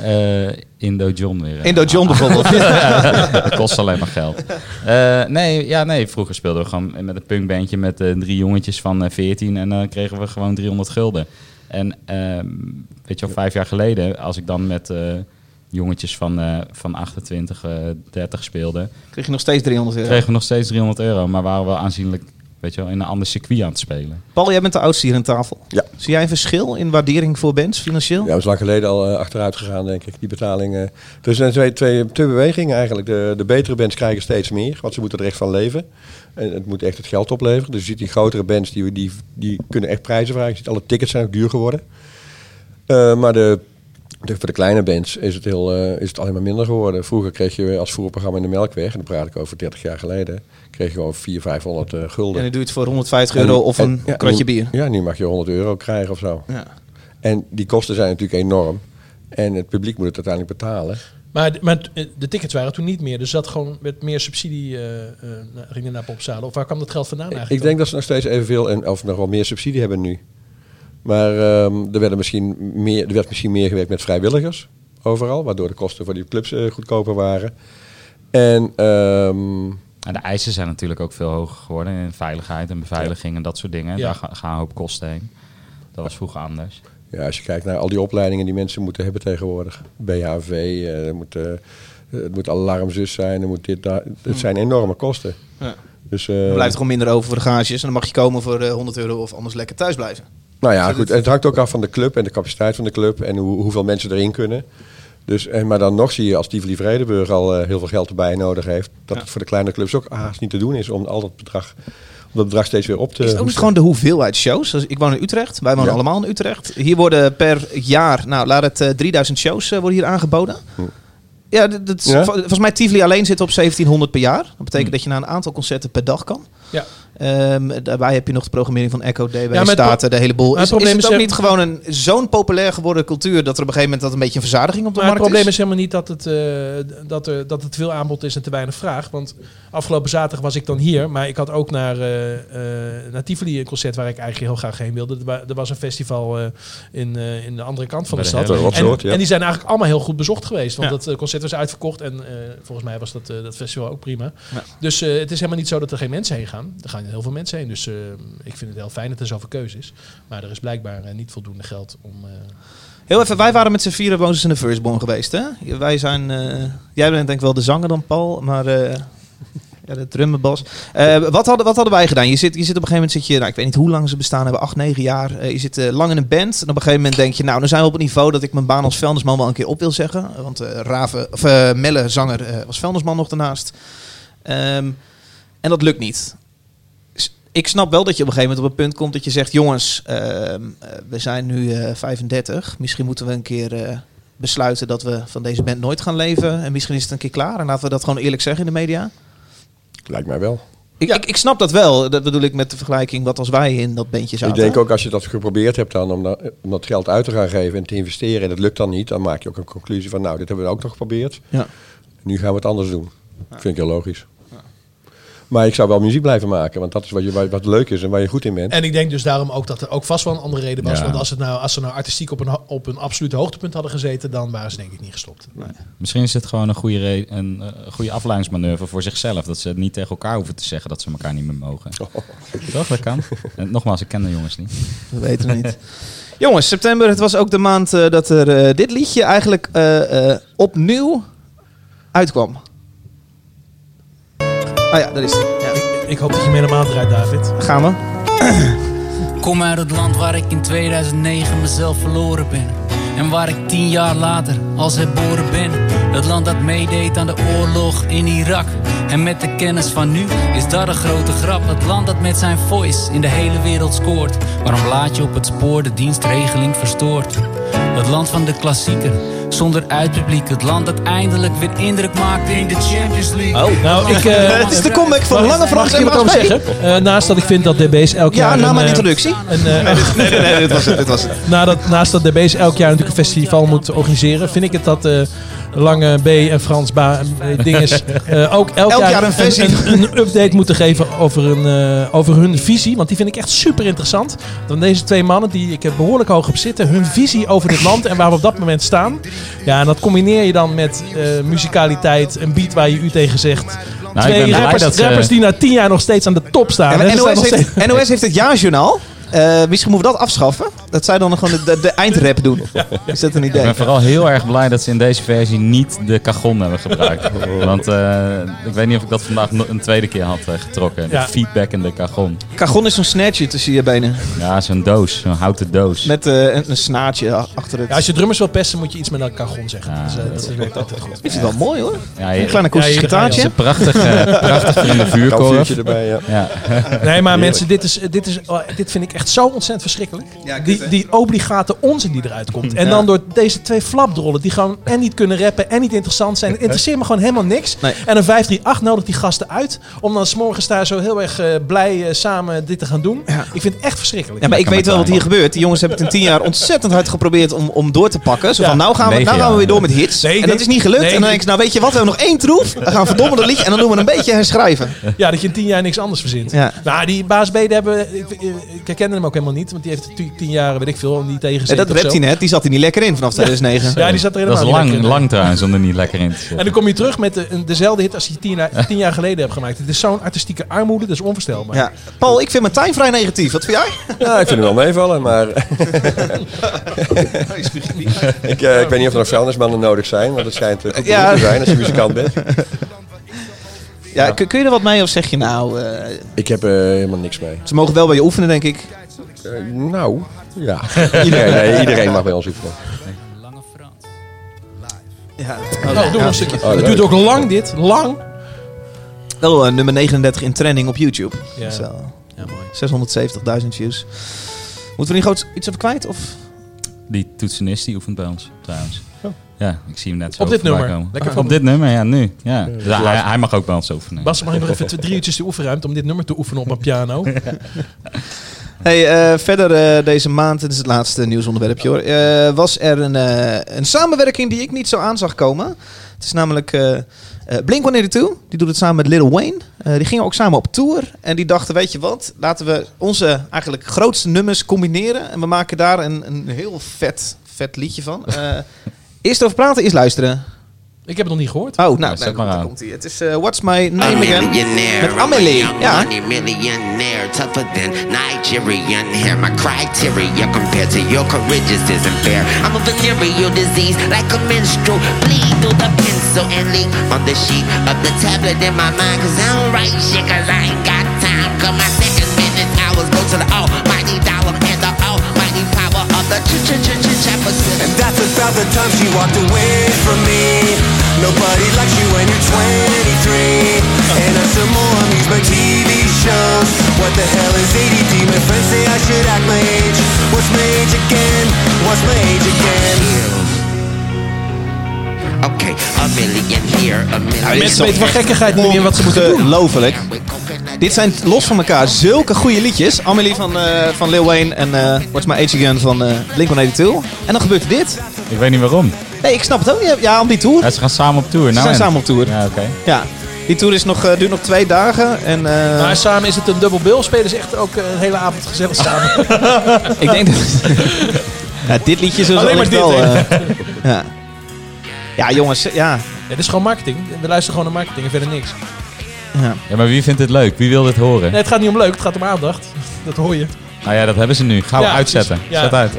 Eh, Indo John weer. Indo John bijvoorbeeld. dat kost alleen maar geld. Eh, nee, ja, nee, vroeger speelden we gewoon met een punkbandje met eh, drie jongetjes van eh, 14 en dan kregen we gewoon 300 gulden. En ehm, weet je wel, vijf jaar geleden, als ik dan met jongetjes van, van 28, eh 30 speelde, Kreeg je nog steeds 300 euro. kregen we nog steeds 300 euro, maar waren we aanzienlijk, weet je wel, in een ander circuit aan het spelen. Paul, jij bent de oudste hier aan tafel. Ja. Zie jij een verschil in waardering voor bands financieel? Ja, dat is lang geleden al eh, achteruit gegaan, denk ik, die betalingen. Er zijn twee, twee, twee bewegingen eigenlijk. De, de betere bands krijgen steeds meer, want ze moeten er echt van leven. En het moet echt het geld opleveren. Dus je ziet die grotere bands, die, die, die kunnen echt prijzen vragen. Je ziet alle tickets zijn ook duur geworden. Eh, maar de, de, voor de kleine bands is het, heel, eh, is het alleen maar minder geworden. Vroeger kreeg je als voerprogramma in de Melkweg, en dan praat ik over 30 jaar geleden, kreeg je gewoon 400, 500 eh, gulden. En dan doe je het voor 150 euro En- of en- een ja, kratje bier. Ja, nu mag je 100 euro krijgen of zo. Ja. En die kosten zijn natuurlijk enorm. En het publiek moet het uiteindelijk betalen. Maar, maar eh, de tickets waren toen niet meer. Dus dat gewoon met meer subsidie eh eh, na- gingen naar popzalen. Of waar kwam dat geld vandaan eigenlijk? Ik denk dat ze nog steeds evenveel en of nog wel meer subsidie hebben nu. Maar ehm, er, werden misschien meer, er werd misschien meer gewerkt met vrijwilligers overal, waardoor de kosten voor die clubs goedkoper waren. En ehm, En de eisen zijn natuurlijk ook veel hoger geworden in veiligheid en beveiliging en dat soort dingen. Ja. Daar ga- gaan een hoop kosten heen. Dat was vroeger anders. ja, als je kijkt naar al die opleidingen die mensen moeten hebben tegenwoordig, BHV, eh, er moet, eh, het moet alarmzus zijn, er moet dit, daar, het zijn enorme kosten. Ja. Dus, eh, Dan blijft er gewoon minder over voor de gages. En dan mag je komen voor eh, 100 euro of anders lekker thuis blijven. Nou ja, goed. Het hangt ook af van de club en de capaciteit van de club en hoe, hoeveel mensen erin kunnen. Dus, en, maar dan nog zie je als Tivoli Vredenburg al eh, heel veel geld erbij nodig heeft, dat Ja. het voor de kleine clubs ook haast niet te doen is om al dat bedrag, om dat bedrag steeds weer op te Is het ook niet gewoon de hoeveelheid shows? Dus ik woon in Utrecht. Wij wonen Ja. allemaal in Utrecht. Hier worden per jaar, nou laat het eh, 3000 shows eh, worden hier aangeboden. Ja, dat, dat is- Ja? vol- volgens mij Tivoli alleen zit op 1700 per jaar. Dat betekent dat je naar een aantal concerten per dag kan. Ja. Ehm, daarbij heb je nog de programmering van Echo, DB, maar het Staten, de hele boel. maar Is, het probleem is het is ook er- niet gewoon een zo'n populair geworden cultuur... dat er op een gegeven moment dat een beetje een verzadiging op de Maar het markt probleem is? is helemaal niet dat het, eh, dat, er, dat het veel aanbod is en te weinig vraag. Want afgelopen zaterdag was ik dan hier. Maar ik had ook naar, eh eh naar Tivoli een concert waar ik eigenlijk heel graag heen wilde. Er, wa- was een festival eh, in, eh, in de andere kant van de de stad. En, soort, ja. en die zijn eigenlijk allemaal heel goed bezocht geweest. Want Ja. dat eh, concert was uitverkocht. En eh, volgens mij was dat, eh, dat festival ook prima. Ja. Dus eh, het is helemaal niet zo dat er geen mensen heen gaan. Er gaan heel veel mensen heen. Dus eh, ik vind het heel fijn dat er zoveel keuze is. Maar er is blijkbaar eh, niet voldoende geld om... eh, Heel even, wij waren met z'n vieren Moses in de Firstborn geweest, hè? Wij zijn... jij bent denk ik wel de zanger dan, Paul, maar... ja, de drummenbas. Eh, wat, hadden, wat hadden wij gedaan? Je zit, je zit op een gegeven moment, zit je, nou, ik weet niet hoe lang ze bestaan hebben, acht, negen jaar. Je zit lang in een band. En op een gegeven moment denk je, nou, dan zijn we op het niveau dat ik mijn baan als vuilnisman wel een keer op wil zeggen. Want Raven, Melle, zanger, was vuilnisman nog daarnaast. Ehm, en dat lukt niet. Ik snap wel dat je op een gegeven moment op een punt komt dat je zegt: jongens, ehm, eh, we zijn nu eh 35. Misschien moeten we een keer eh, besluiten dat we van deze band nooit gaan leven. En misschien is het een keer klaar. En laten we dat gewoon eerlijk zeggen in de media. Lijkt mij wel. Ik, ik, ik snap dat wel. Dat bedoel ik met de vergelijking wat als wij in dat bandje zaten. Ik denk ook als je dat geprobeerd hebt dan om, dat- om dat geld uit te gaan geven en te investeren en het lukt dan niet, dan maak je ook een conclusie van nou, dit hebben we ook nog geprobeerd. Ja. Nu gaan we het anders doen. Vind ik heel logisch. Maar ik zou wel muziek blijven maken, want dat is wat, je, wat, wat leuk is en waar je goed in bent. En ik denk dus daarom ook dat er ook vast wel een andere reden was. Ja. Want als, het nou, als ze nou artistiek op een, op een absolute hoogtepunt hadden gezeten, dan waren ze denk ik niet gestopt. Misschien is het gewoon een goede, een, eh, goede afleidingsmanoeuvre voor zichzelf. Dat ze het niet tegen elkaar hoeven te zeggen dat ze elkaar niet meer mogen. Toch, dat kan. En nogmaals, ik ken de jongens niet. Dat weten we niet. Jongens, september, het was ook de maand eh, dat er eh, dit liedje eigenlijk eh, eh, opnieuw uitkwam. Ah ja, daar is hij. Ja. Ik, ik hoop dat je me helemaal draait, David. Gaan we. Kom uit het land waar ik in 2009 mezelf verloren ben. En waar ik tien jaar later als herboren ben. Het land dat meedeed aan de oorlog in Irak. En met de kennis van nu is dat een grote grap. Het land dat met zijn voice in de hele wereld scoort. Waarom laat je op het spoor de dienstregeling verstoort? Het land van de klassieker, zonder uitpubliek. Het land dat eindelijk weer indruk maakte in de Champions League. Oh, nou, ik... eh, Het is de comeback van Lange mag Frans ik en hier wat over Maas zeggen? Eh, naast dat ik vind dat DB's elk Ja, jaar... na een, mijn eh, introductie. Een, eh, Nee, nee, nee, dit was het. Dit was het. nadat, naast dat DB's elk jaar natuurlijk een festival moet organiseren, vind ik het dat eh, Lange B en Frans Ba eh, dinges eh, ook elk, Elk jaar een versie. een, een update moeten geven over, een, eh, over hun visie. Want die vind ik echt super interessant. Want deze twee mannen die ik heb behoorlijk hoog op zitten, hun visie over dit land en waar we op dat moment staan. Ja, en dat combineer je dan met eh musicaliteit, een beat waar je u tegen zegt. Nou, twee rappers, dat ze- rappers die na tien jaar nog steeds aan de top staan. NOS, heeft, steeds- NOS heeft het jaarjournaal. Eh, misschien moeten we dat afschaffen. Dat zij dan gewoon de, de, de eindrap doen. Is dat een Ik idee? ben vooral heel erg blij dat ze in deze versie niet de cajon hebben gebruikt. Want eh, ik weet niet of ik dat vandaag nog een tweede keer had eh, getrokken. De Ja. feedback in de cajon. Cajon is zo'n snatchje tussen je benen. Ja, zo'n doos, zo'n houten doos. Met eh, een, een snaartje achter het. Ja, als je drummers wil pesten, moet je iets met een cajon zeggen. Ja, dus, eh, dat dat werkt altijd goed. Dit is wel mooi hoor. Ja, Een je, klein akoestisch Ja, hier ga je gitaartje. is een prachtig, eh, prachtig in de vuurkorf. Erbij, ja. Ja. Nee, maar mensen, dit, is, dit, is, oh, dit vind ik echt zo ontzettend verschrikkelijk. Ja, kut, die, die obligate onzin die eruit komt. En dan door deze twee flapdrollen die gewoon en niet kunnen rappen en niet interessant zijn. Het interesseert me gewoon helemaal niks. Nee. En een 538 nodigt die gasten uit om dan s'morgens daar zo heel erg eh, blij eh, samen dit te gaan doen. Ik vind het echt verschrikkelijk. Ja, maar ik weet wel wat hier gebeurt. Die jongens hebben het in tien jaar ontzettend hard geprobeerd om, om door te pakken. Zo Ja. van, nou gaan, we, nou gaan we weer door met hits. Nee, en dat is niet gelukt. nee, en dan denk ik, nou weet je wat, we hebben nog één troef. We gaan verdomme een liedje en dan doen we een beetje herschrijven. Ja, dat je in tien jaar niks anders verzint. Ja. Nou, die baas B, hebben, ik, ik herkende hem ook helemaal niet. Want die heeft natuurlijk tien jaar, weet ik veel, die tegen En dat rapt hij net, die zat hij niet lekker in vanaf 2009. Ja, die zat er Dat helemaal is niet lang, lekker in. lang trouwens om er niet lekker in te zitten. En dan kom je terug met de, een- dezelfde hit als je tien jaar, tien jaar geleden hebt gemaakt. Het is zo'n artistieke armoede, dat is onvoorstelbaar. Ja. Paul, ik vind mijn tuin vrij negatief. Wat vind jij? Ja, ik vind hem wel meevallen, maar ik, eh, ik weet niet of er nog vuilnismannen nodig zijn, want het schijnt uh, goed Ja. te zijn als je muzikant bent. Ja, kun, kun je er wat mee of zeg je nou... eh, Ik heb er helemaal niks mee. ze mogen wel bij je oefenen, denk ik. Eh, nou, ja. Iedereen, nee, iedereen mag bij ons oefenen. Lange Frans. Ja. Oh, doe een stukje. Oh, het duurt ook lang dit, lang. Wel eh, nummer 39 in trending op YouTube. Ja. Zo. Ja, mooi. 670.000 views. Moeten we niet groot iets even kwijt? Of? Die toetsenist die oefent bij ons trouwens. Ja, ik zie hem net zo Oh. Op dit nummer? komen. Lekker op van- dit nummer, ja, nu. Ja. Dus hij, hij mag ook bij ons oefenen. Bas, mag ik nog even drie uurtjes de oefenruimte om dit nummer te oefenen op mijn piano? Hey, eh, verder eh, deze maand, dit is het laatste nieuwsonderwerpje hoor, eh, was er een, een samenwerking die ik niet zo aan zag komen. Het is namelijk eh Blink-182, die doet het samen met Lil Wayne. Die gingen ook samen op tour en die dachten, weet je wat, laten we onze eigenlijk grootste nummers combineren. En we maken daar een, een heel vet, vet liedje van. Eerst over praten, eerst luisteren. Ik heb het nog niet gehoord. Oh, nou, zet nou, maar aan. komt ie. Het is eh, What's My Name Again met Amelie. Ja. millionaire, tougher than Nigerian hair. My criteria compared to your courageous isn't fair. I'm a venereal disease, like a menstrual bleed through the pencil and leak on the sheet of the tablet in my mind. Cause I don't write shit, cause I ain't got time. Cause my seconds, minutes, hours go to the almighty dollar and the almighty And that's about the time she walked away from me. Nobody likes you when you're 23. And I some more amusement TV shows. What the hell is ADD? My friends say I should act my age. What's my age again? What's my age again? Okay, a million here, a million Mensen weten van gekkigheid niet meer wat ze moeten doen. Ongelooflijk. Dit zijn los van elkaar zulke goede liedjes. Amelie van, eh, van Lil Wayne en eh What's My Age Again van eh Blink-182. En dan gebeurt er dit. Ik weet niet waarom. Nee, ik snap het ook niet. Ja, om die tour. Ja, ze gaan samen op tour. Ze nou zijn en- samen op tour. Ja, oké. Ja. Die tour is nog, eh, duurt nog twee dagen. En, eh, Maar samen is het een dubbel bill. Spelen ze echt ook een hele avond gezellig samen. ik denk dat... ja, dit liedje zullen ze Alleen maar dit, wel... eh, ja. Ja, jongens. Ja. Dit is gewoon marketing. We luisteren gewoon naar marketing en verder niks. ja. Ja, maar wie vindt dit leuk? Wie wil dit horen? Nee, het gaat niet om leuk, het gaat om aandacht. Dat hoor je. Nou ja, dat hebben ze nu. Gauw Ja, uitzetten. precies. Ja. Zet uit.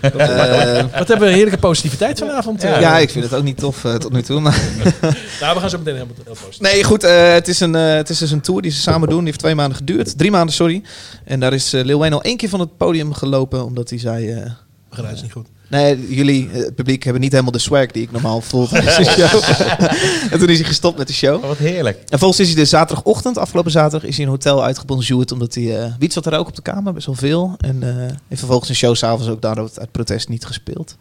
Eh, Wat hebben we heerlijke positiviteit vanavond. eh. ja, ik vind het ook niet tof eh, tot nu toe. Maar Nou, we gaan zo meteen helemaal heel positief. Nee, goed. eh, het, is een, eh, het is dus een tour die ze samen doen. Die heeft twee maanden geduurd. Drie maanden, sorry. En daar is eh, Lil Wayne al één keer van het podium gelopen. Omdat hij zei... eh, Geluid is niet goed. Nee, jullie, eh, het publiek, hebben niet helemaal de swag die ik normaal voel tijdens de show. en toen is hij gestopt met de show. Oh, wat heerlijk. En volgens is hij de zaterdagochtend, afgelopen zaterdag, is hij in een hotel uitgebonjourd. Omdat hij... eh wiet zat er ook op de kamer, best wel veel. En eh heeft vervolgens een show s'avonds ook daardoor uit protest niet gespeeld.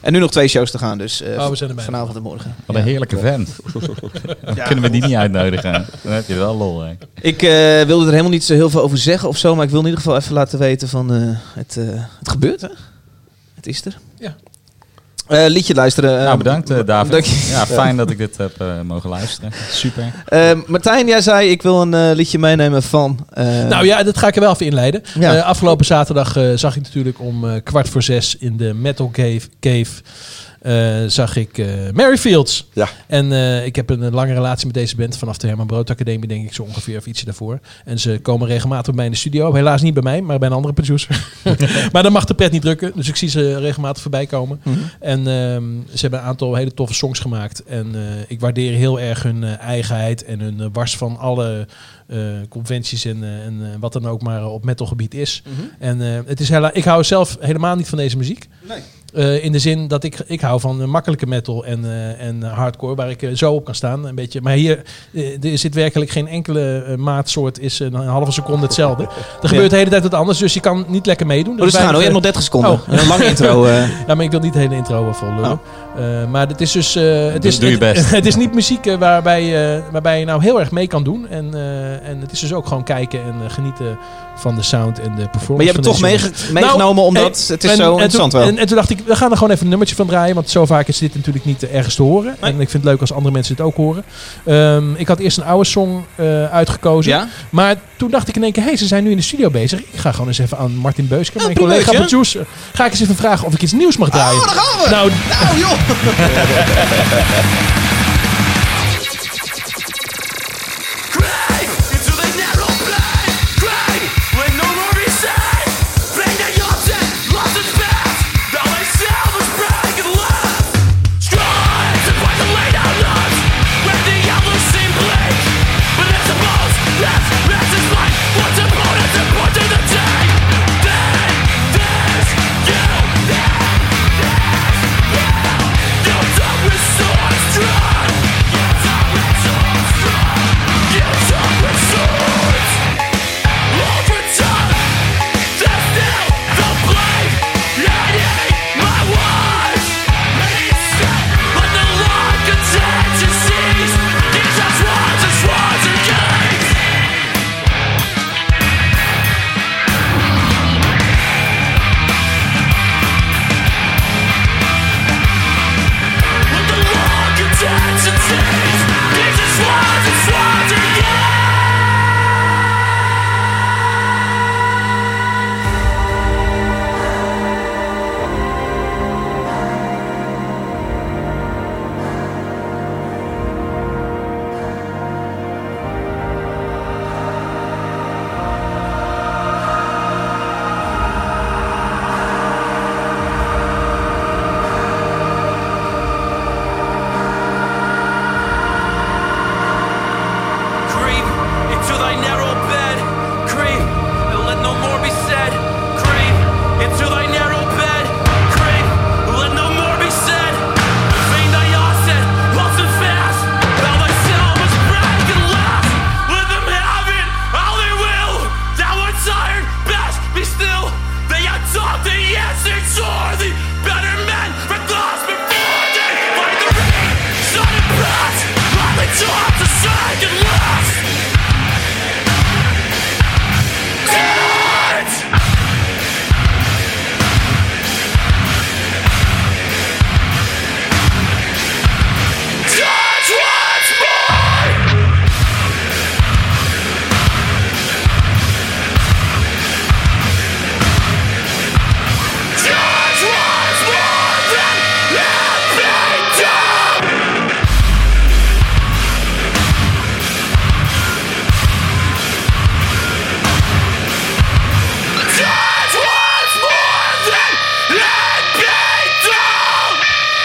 En nu nog twee shows te gaan, dus eh, Oh, we zijn erbij. vanavond en morgen. Wat een heerlijke vent. Kunnen we die niet uitnodigen? Dan heb je wel lol, hè. Ik eh, wilde er helemaal niet zo heel veel over zeggen of zo, maar ik wil in ieder geval even laten weten van eh, het, eh, het gebeurt, hè? Het is er. Ja. Eh, liedje luisteren. eh, Nou, bedankt eh, David. dank je. Ja, fijn dat ik dit heb mogen luisteren. Super. Martijn, jij zei ik wil een liedje meenemen van. eh, Nou ja, dat ga ik er wel even inleiden. Ja. Eh, afgelopen zaterdag eh, zag ik natuurlijk om eh, kwart voor zes in de Metal Cave, cave zag ik eh, Mary Fields. Ja. En eh, ik heb een, eh, lange relatie met deze band vanaf de Herman Brood Academie, denk ik zo ongeveer, of ietsje daarvoor. En ze komen regelmatig bij mij in de studio. Helaas niet bij mij, maar bij een andere producer. maar dan mag de pret niet drukken, dus ik zie ze regelmatig voorbij komen. mhm. En ehm, ze hebben een aantal hele toffe songs gemaakt. En eh, ik waardeer heel erg hun eh, eigenheid en hun eh, wars van alle eh, conventies en, eh, en eh, wat dan ook maar op metalgebied is. Mhm. En eh, het is hela ik hou zelf helemaal niet van deze muziek. Nee. Eh, in de zin dat ik, ik hou van eh, makkelijke metal en, eh, en hardcore, waar ik zo op kan staan. Een beetje. Maar hier er zit werkelijk geen enkele maatsoort, is een halve seconde hetzelfde. Er gebeurt de hele tijd wat anders, dus je kan niet lekker meedoen. Oh, dus gaan, weinig, hoor. je hebt eh, nog 30 seconden. Oh. Een lange intro. eh. ja, maar ik wil niet de hele intro vol lullen. Eh, maar het is dus... eh, het Dus is, doe je het- best. Het, is niet muziek waarbij, eh, waarbij je nou heel erg mee kan doen. En, eh, en het is dus ook gewoon kijken en genieten van de sound en de performance. Maar je hebt het toch meege- meegenomen Nou, omdat en- het is en- zo interessant wel. En, en toen dacht ik, we gaan er gewoon even een nummertje van draaien. Want zo vaak is dit natuurlijk niet ergens te horen. En ik vind het leuk als andere mensen het ook horen. Ehm, ik had eerst een oude song eh, uitgekozen. ja? Maar toen dacht ik in één keer, hé, hey, ze zijn nu in de studio bezig. Ik ga gewoon eens even aan Martin Beusker, mijn collega producer, ga ik eens even vragen of ik iets nieuws mag draaien. Oh, daar gaan we! Nou, Nou, joh!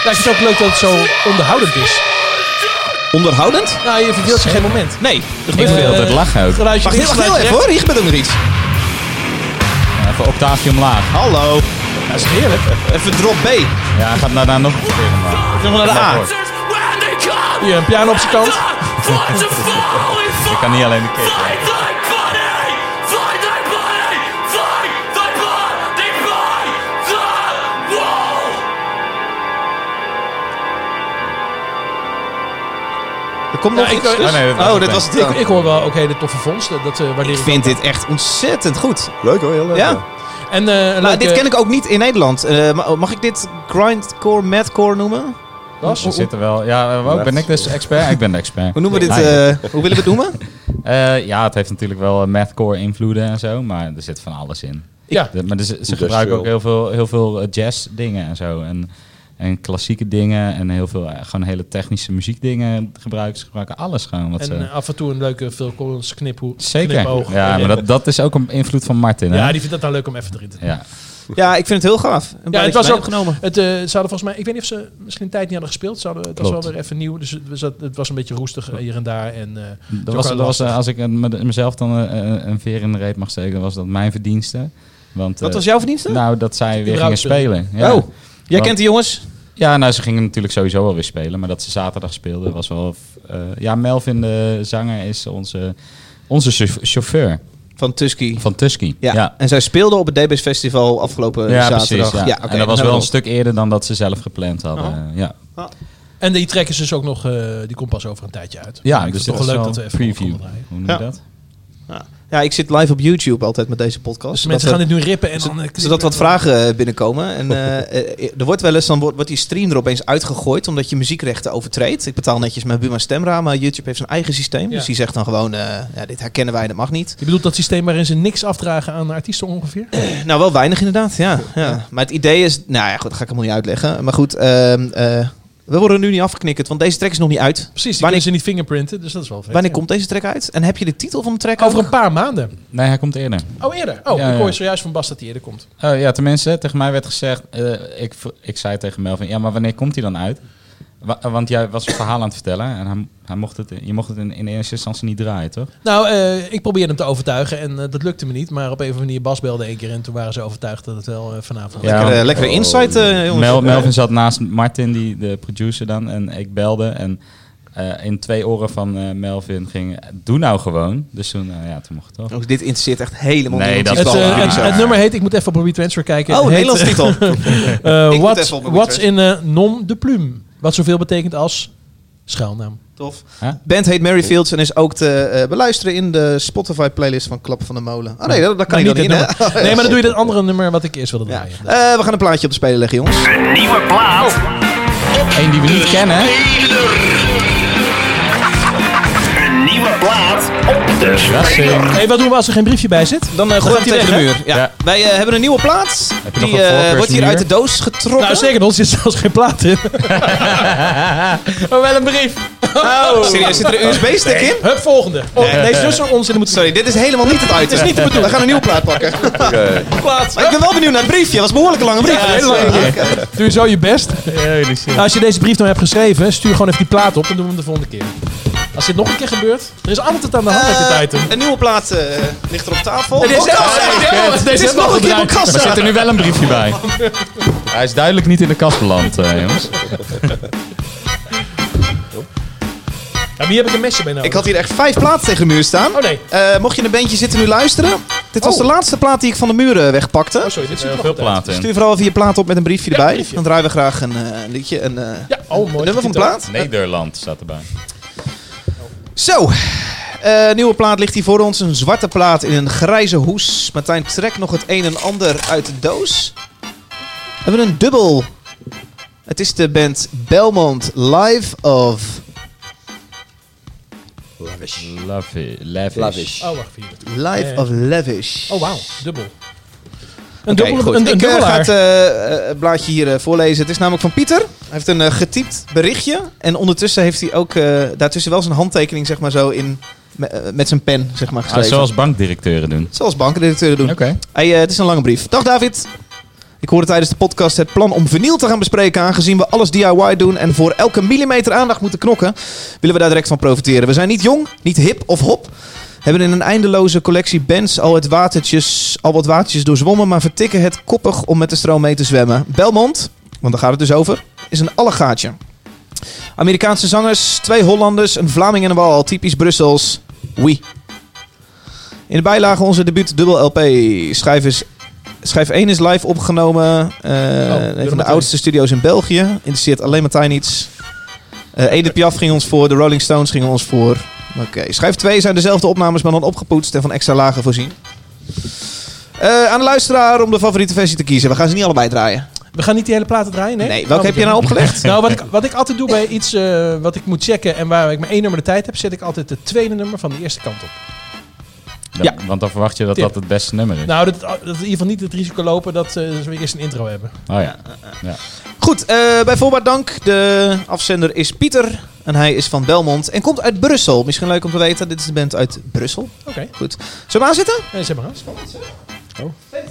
Ja, ik vind het ook leuk dat het zo onderhoudend is. Onderhoudend? Nou, je verveelt zich geen moment. Nee, er Ik wil veel. altijd lachen ook. Geluidje Wacht wacht heel even hoor, hier gebeurt ook nog iets. Even octaafje omlaag. Hallo. rechts. Dat is heerlijk. Even drop B. Ja, hij gaat daarna nog een keer omlaag. Zeg maar naar de A. Hier, een piano op zijn kant. Ik kan niet alleen de kick. Komt Ja, nog ik- iets. ik-? Oh, nee, dat was oh, het dit dan. was het Ik, hoor wel ook hele toffe vondsten. Dat, eh waardeer Ik ik vind ook dit echt ontzettend goed. Leuk hoor, heel leuk. Ja. En eh, leuke- dit ken ik ook niet in Nederland. Eh, ma- mag ik dit grindcore, madcore noemen? Was? Er zitten wel... Ja, uh, ben ik dus expert? Ik ben de expert. Hoe noemen we dit? Eh, hoe willen we het noemen? Eh, ja, het heeft natuurlijk wel mathcore invloeden en zo, maar er zit van alles in. Ja. De- maar er, ze- ze gebruiken ook heel veel, heel veel jazz dingen en zo. En, en klassieke dingen en heel veel eh, gewoon hele technische muziekdingen gebruiken. Ze gebruiken alles gewoon. Wat En ze, eh, af en toe een leuke Phil Collins kniphoek. Zeker. knipoog. Ja, maar dat, dat is ook een invloed van Martin. Hè? ja, die vindt het dan leuk om even erin te ja. Ja, ik vind het heel gaaf. En blij het dat was ook- opgenomen. Het, eh, ze hadden volgens mij, ik weet niet of ze misschien een tijd niet hadden gespeeld. Ze hadden, het was wel weer even nieuw, dus het was, het was een beetje roestig hier en daar. En, eh, Dat was, dat was, als ik een- met- mezelf dan een veer in de reep mag steken, was dat mijn verdienste. Want, Wat was jouw verdienste? Nou, dat zij weer gingen überhaupt spelen. Ja. Oh, jij Want- kent die jongens? Ja, nou, ze gingen natuurlijk sowieso wel weer spelen. Maar dat ze zaterdag speelden was wel... eh, ja, Melvin, de zanger, is onze, onze chauff- chauffeur Van Tusky. van Tusky. Ja. ja. En zij speelden op het DBS Festival afgelopen Ja, zaterdag. precies. Ja. oké, en dat was dan wel een stuk eerder dan dat ze zelf gepland hadden. Oh. Ja, en die trekken ze dus ook nog, eh, die komt pas over een tijdje uit. ja Maar dus het toch wel leuk dat we even preview. Hoe noem Ja. je dat? Ja, ik zit live op YouTube altijd met deze podcast. Dus mensen gaan we- dit nu rippen en dan... eh, zodat wat vragen eh, binnenkomen. En eh, er wordt wel eens, dan wordt, wordt die stream er opeens uitgegooid omdat je muziekrechten overtreedt. Ik betaal netjes mijn Buma Stemra, maar YouTube heeft zijn eigen systeem. Ja. Dus die zegt dan gewoon, ja, dit herkennen wij, dat mag niet. Je bedoelt dat systeem waarin ze niks afdragen aan artiesten ongeveer? Nou, wel weinig inderdaad, ja. ja. Maar het idee is, nou ja, goed, dat ga ik helemaal niet uitleggen. Maar goed, ehm, eh, we worden nu niet afgeknikkerd, want deze track is nog niet uit. Precies, die Wanneer- kunnen ze niet fingerprinten, dus dat is wel vet. Wanneer ja. komt deze track uit? En heb je de titel van de track Over ook? een paar maanden. Nee, hij komt eerder. Oh, eerder? Oh, Ja, ik ja. hoor zojuist van Bas dat hij eerder komt. Oh, ja, tenminste, tegen mij werd gezegd... eh, ik, ik zei tegen Melvin, ja, maar wanneer komt hij dan uit? Wa- want jij was een verhaal aan het vertellen en hij, hij mocht het, je mocht het in, in eerste instantie niet draaien, toch? Nou, eh, ik probeerde hem te overtuigen en eh, dat lukte me niet. Maar op een of andere manier, Bas belde één keer en toen waren ze overtuigd dat het wel eh, vanavond Ja, Lekkere, lekkere insight, eh, jongens. Mel, Melvin zat naast Martin, die, de producer dan, en ik belde. En eh, in twee oren van eh, Melvin ging, doe nou gewoon. Dus toen, ja, toen mocht het toch. Ook dit interesseert echt helemaal Nee, niemand. dat Het, het, nummer heet, ik moet even op Transfer kijken. Oh, Nederlands titel. eh, moet What- even op Robbie What's in nom de plume? Wat zoveel betekent als schuilnaam. Tof. Huh? Band heet Mary Fields en is ook te eh, beluisteren in de Spotify playlist van Klap van de Molen. Oh nee, dat, dat kan Nou, niet niet in, nummer. Nee, maar dan doe je dat andere nummer wat ik eerst wilde Ja. draaien. Eh, we gaan een plaatje op de speler leggen, jongens. Eén die we niet kennen. Een de Verrassing. Hey, wat doen we als er geen briefje bij zit? Dan uh, gooien we tegen de muur. Ja. Ja. Wij eh, hebben een nieuwe plaat. Die een eh, wordt hier uit de doos getrokken. Nou, zeker, er zit zelfs geen plaat in. Oh, wel een brief. Oh, serieus, zit er een USB-stick in? Hup, volgende. Oh, Nee. Deze is dus zo'n onzin. Moet... Sorry, dit is helemaal niet het item. is niet de bedoeling. We gaan een nieuwe plaat pakken. Oké. plaat. Maar ik ben wel benieuwd naar het briefje. Dat was een behoorlijke lange brief. Ja, heel lang. Doe je zo je best. Nou, als je deze brief nou hebt geschreven, stuur gewoon even die plaat op. Dan doen we hem de volgende keer. Als dit nog een keer gebeurt, er is altijd aan de hand met dit Eh, item. Een nieuwe plaat eh, ligt er op tafel. Nee, deze Oh, deze Het deze is hebben we nog een keer op kast. Er zit er nu wel een briefje bij. Hij is duidelijk niet in de kast beland, eh, jongens. Ja, hier heb ik een mesje bij nodig. Ik had hier echt vijf platen tegen de muur staan. Oh nee. Eh, mocht je in een bandje zitten nu luisteren. Dit was Oh. de laatste plaat die ik van de muren wegpakte. Oh, sorry, dit er nog veel goed uit. platen in. Stuur vooral even je plaat op met een briefje erbij. briefje. Dan draaien we graag een, eh, een liedje. Een, eh, Ja, oh mooi. nummer van de plaat. Nederland staat erbij. Zo. Eh, nieuwe plaat ligt hier voor ons. Een zwarte plaat in een grijze hoes. Martijn trekt nog het een en ander uit de doos. We hebben een dubbel. Het is de band Belmont Live of... Lavish. Lavish. Lavish. Oh, wacht hier. Live of Lavish. Oh, wauw. Dubbel. Een dubbel, goed. een, een ik eh, ga het eh, eh, blaadje hier voorlezen. Het is namelijk van Pieter. Hij heeft een getypt berichtje. En ondertussen heeft hij ook eh, daartussen wel zijn handtekening zeg maar zo in, me- met zijn pen zeg maar, Ah, zoals bankdirecteuren doen. Zoals bankendirecteuren doen. Oké. Hey, het is een lange brief. Dag David. Ik hoorde tijdens de podcast het plan om vinyl te gaan bespreken. Aangezien we alles DIY doen en voor elke millimeter aandacht moeten knokken, willen we daar direct van profiteren. We zijn niet jong, niet hip of hop. Hebben in een eindeloze collectie bands al, het watertjes, al wat watertjes doorzwommen, maar vertikken het koppig om met de stroom mee te zwemmen. Belmont, want daar gaat het dus over, is een allegaatje. Amerikaanse zangers, twee Hollanders, een Vlaming en een Wal, typisch Brussels. Oui. In de bijlage onze debuut dubbel LP. Schijf, is, schijf 1 is live opgenomen. eh, een van de Martijn. oudste studio's in België. Interesseert alleen Martijn iets. Eh Edith Piaf ging ons voor. De Rolling Stones gingen ons voor. Oké. Schijf 2 zijn dezelfde opnames, maar dan opgepoetst en van extra lagen voorzien. Eh, aan de luisteraar om de favoriete versie te kiezen. We gaan ze niet allebei draaien. We gaan niet die hele platen draaien, nee? Nee, welke heb je nou opgelegd? Nou, wat ik, wat ik altijd doe bij iets eh, wat ik moet checken en waar ik maar één nummer de tijd heb, zet ik altijd het tweede nummer van de eerste kant op. Ja. Want dan verwacht je dat Tip. dat het beste nummer is. Nou, dat, dat we in ieder geval niet het risico lopen dat, eh, dat we eerst een intro hebben. Oh ja. ja. Goed, eh, bij voorbaat dank. De afzender is Pieter. En hij is van Belmont en komt uit Brussel. Misschien leuk om te weten. Dit is de band uit Brussel. Oké. Goed. Zullen we aanzitten? Nee, zeg maar aan.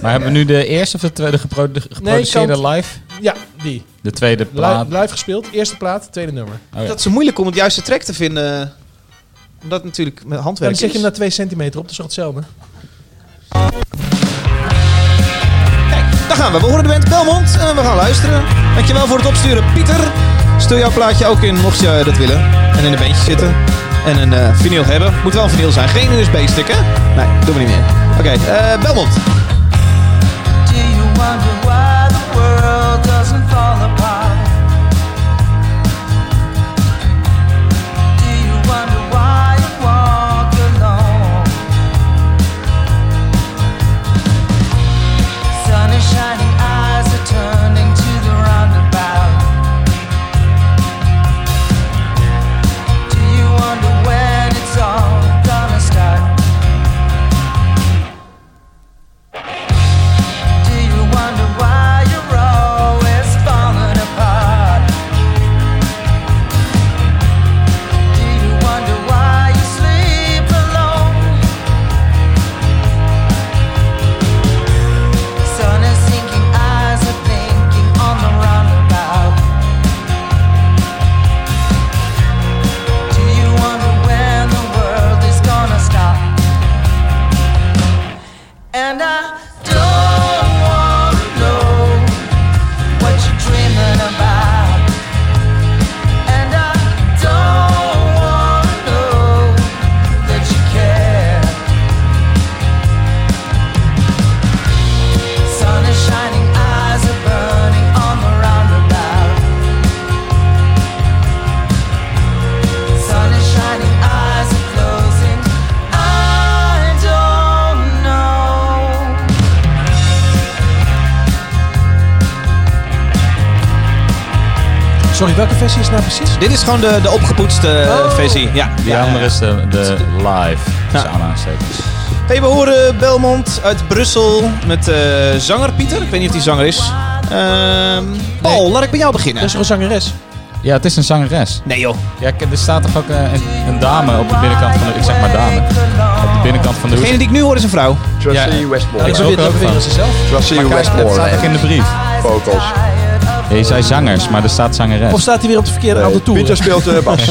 Maar hebben we nu de eerste of de tweede gepro- de geproduceerde kant- live? Ja, die. De tweede plaat? Live, live gespeeld, eerste plaat, tweede nummer. Oh ja. Dat is zo moeilijk om het juiste track te vinden. Omdat het natuurlijk met Dan handwerk zet je hem naar 2 centimeter op, dat is toch hetzelfde? Daar gaan we. We horen de band Belmont en we gaan luisteren. Dankjewel voor het opsturen, Pieter. Stuur jouw plaatje ook in, mocht je dat willen. En in een bandje zitten. En een eh vinyl hebben. Moet wel een vinyl zijn, geen USB-stick, hè? Nee, doen we niet meer. Oké, eh, Belmont. Do you wonder why the world nou precies? Dit is gewoon de, de opgepoetste eh, Oh. versie. Ja. Die Ja, andere ja. is de, de live. Dus. Hey, we horen Belmont uit Brussel met eh, zanger Pieter. Ik weet niet of die zanger is. Ehm, Paul, laat ik bij jou beginnen. Dat is een zangeres? Ja, het is een zangeres. Nee joh. Ja, er staat toch ook eh, een, een dame op de binnenkant van de... Ik zeg maar dame. Op de binnenkant van de Degene die ik nu hoor is een vrouw. Tracy Ja. Westmore. Dat ook is ook weer van. ze zelf. Tracy Maar kijk, dat staat Westmore. ook in de brief. Vocals. Je zei zangers, maar er staat zangeres. Of staat hij weer op de verkeerde Nee, auto toe? Pieter speelt eh, bas.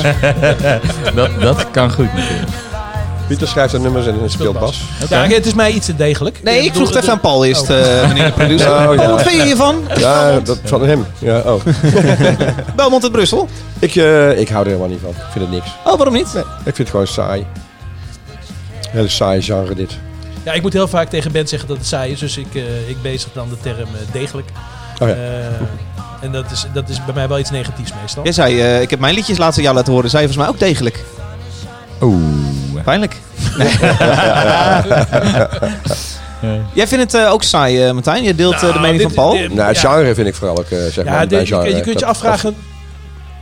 Dat, dat kan goed natuurlijk. Pieter schrijft de nummers en speelt bas. Ja, het is mij iets te degelijk. Nee, ik vroeg het even aan Paul eerst, Oh. eh, meneer de producer. Oh, ja. Paul, wat vind je hiervan? Ja, dat van hem. Ja, oh. Belmont uit Brussel. ik, eh, ik hou er helemaal niet van. Ik vind het niks. Oh, waarom niet? Nee, ik vind het gewoon saai. Hele saai genre dit. Ja, ik moet heel vaak tegen Ben zeggen dat het saai is, dus ik, eh, ik bezig dan de term degelijk. Oh ja. En dat is, dat is bij mij wel iets negatiefs meestal. Jij zei, eh, ik heb mijn liedjes laatst aan jou laten horen. Zei je volgens mij ook degelijk. Oeh. Pijnlijk. Jij vindt het eh, ook saai, eh, Martijn? Je deelt de Nou, mening dit- van Paul? dit- Nou, het ja. genre vind ik vooral ook, zeg Ja, maar, dit- je, je kunt je afvragen...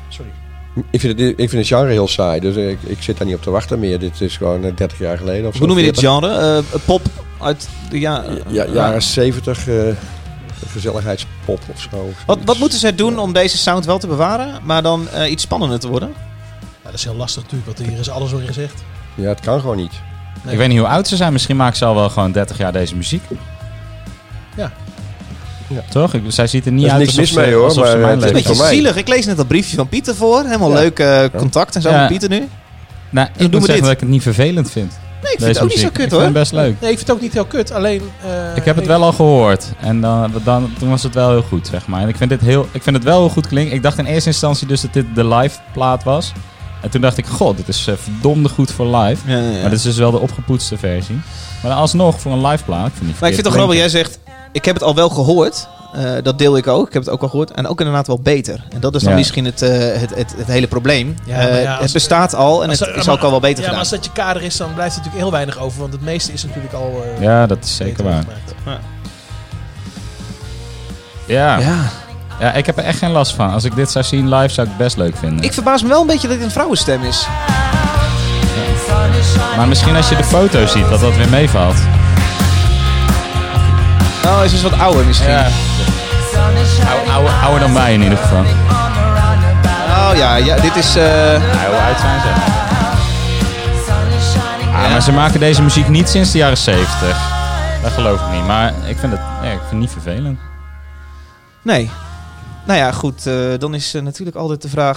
Sorry. Ik vind, het, ik vind het genre heel saai, dus ik, ik zit daar niet op te wachten meer. Dit is gewoon eh, 30 jaar geleden of zo. Hoe noem je dit 40. genre? Eh, pop uit de ja, Ja, jaren 70, eh, gezelligheidspop of zo. Wat, wat moeten zij doen om deze sound wel te bewaren, maar dan eh, iets spannender te worden? Ja, dat is heel lastig natuurlijk, want hier is alles al in gezegd. Ja, het kan gewoon niet. Ik weet niet hoe oud ze zijn. Misschien maken ze al wel gewoon 30 jaar deze muziek. Toch? Ik, zij ziet er niet Er is uit niks mis mee, ze, hoor, maar ze het is Het is een beetje zielig. Ik lees net dat briefje van Pieter voor. Helemaal Ja. leuk eh, contact en zo Ja. met Pieter nu. Nou, ik doen moet we zeggen dit. dat ik het niet vervelend vind. Nee, ik vind het ook niet zo kut Ik hoor. vind het best leuk. Nee, ik vind het ook niet heel kut. Alleen... eh, Ik heb het wel al gehoord. En dan, dan, toen was het wel heel goed, zeg maar. En ik vind, dit heel, ik vind het wel heel goed klinken. Ik dacht in eerste instantie dus dat dit de live plaat was. En toen dacht ik, god, dit is eh, verdomde goed voor live. Ja, ja, ja. Maar dit is dus wel de opgepoetste versie. Maar alsnog, voor een live plaat, ik vind die Maar ik vind het toch grappig, jij zegt, ik heb het al wel gehoord. Eh, dat deel ik ook. Ik heb het ook al gehoord. En ook inderdaad wel beter. En dat is dan Ja. misschien het, eh, het, het, het hele probleem. Ja, Eh, ja, het bestaat al en het er- is maar- ook al wel beter Ja, maar als dat je kader is, dan blijft er natuurlijk heel weinig over. Want het meeste is natuurlijk al... eh, Ja, dat is zeker waar. Ja. ja. Ja. ik heb er echt geen last van. Als ik dit zou zien live, zou ik het best leuk vinden. Ik verbaas me wel een beetje dat het een vrouwenstem is. Maar misschien als je de foto ziet, dat dat weer meevalt. Oh, hij is dus wat ouder misschien. Ouder, dan mij in ieder geval. Oh ja, ja dit is... eh, Ja, hoe oud zijn ze? Ah, maar ze maken deze muziek niet sinds de jaren 70. Dat geloof ik niet. Maar ik vind het, ja, ik vind het niet vervelend. nee. Nou ja, goed. eh, dan is eh, natuurlijk altijd de vraag...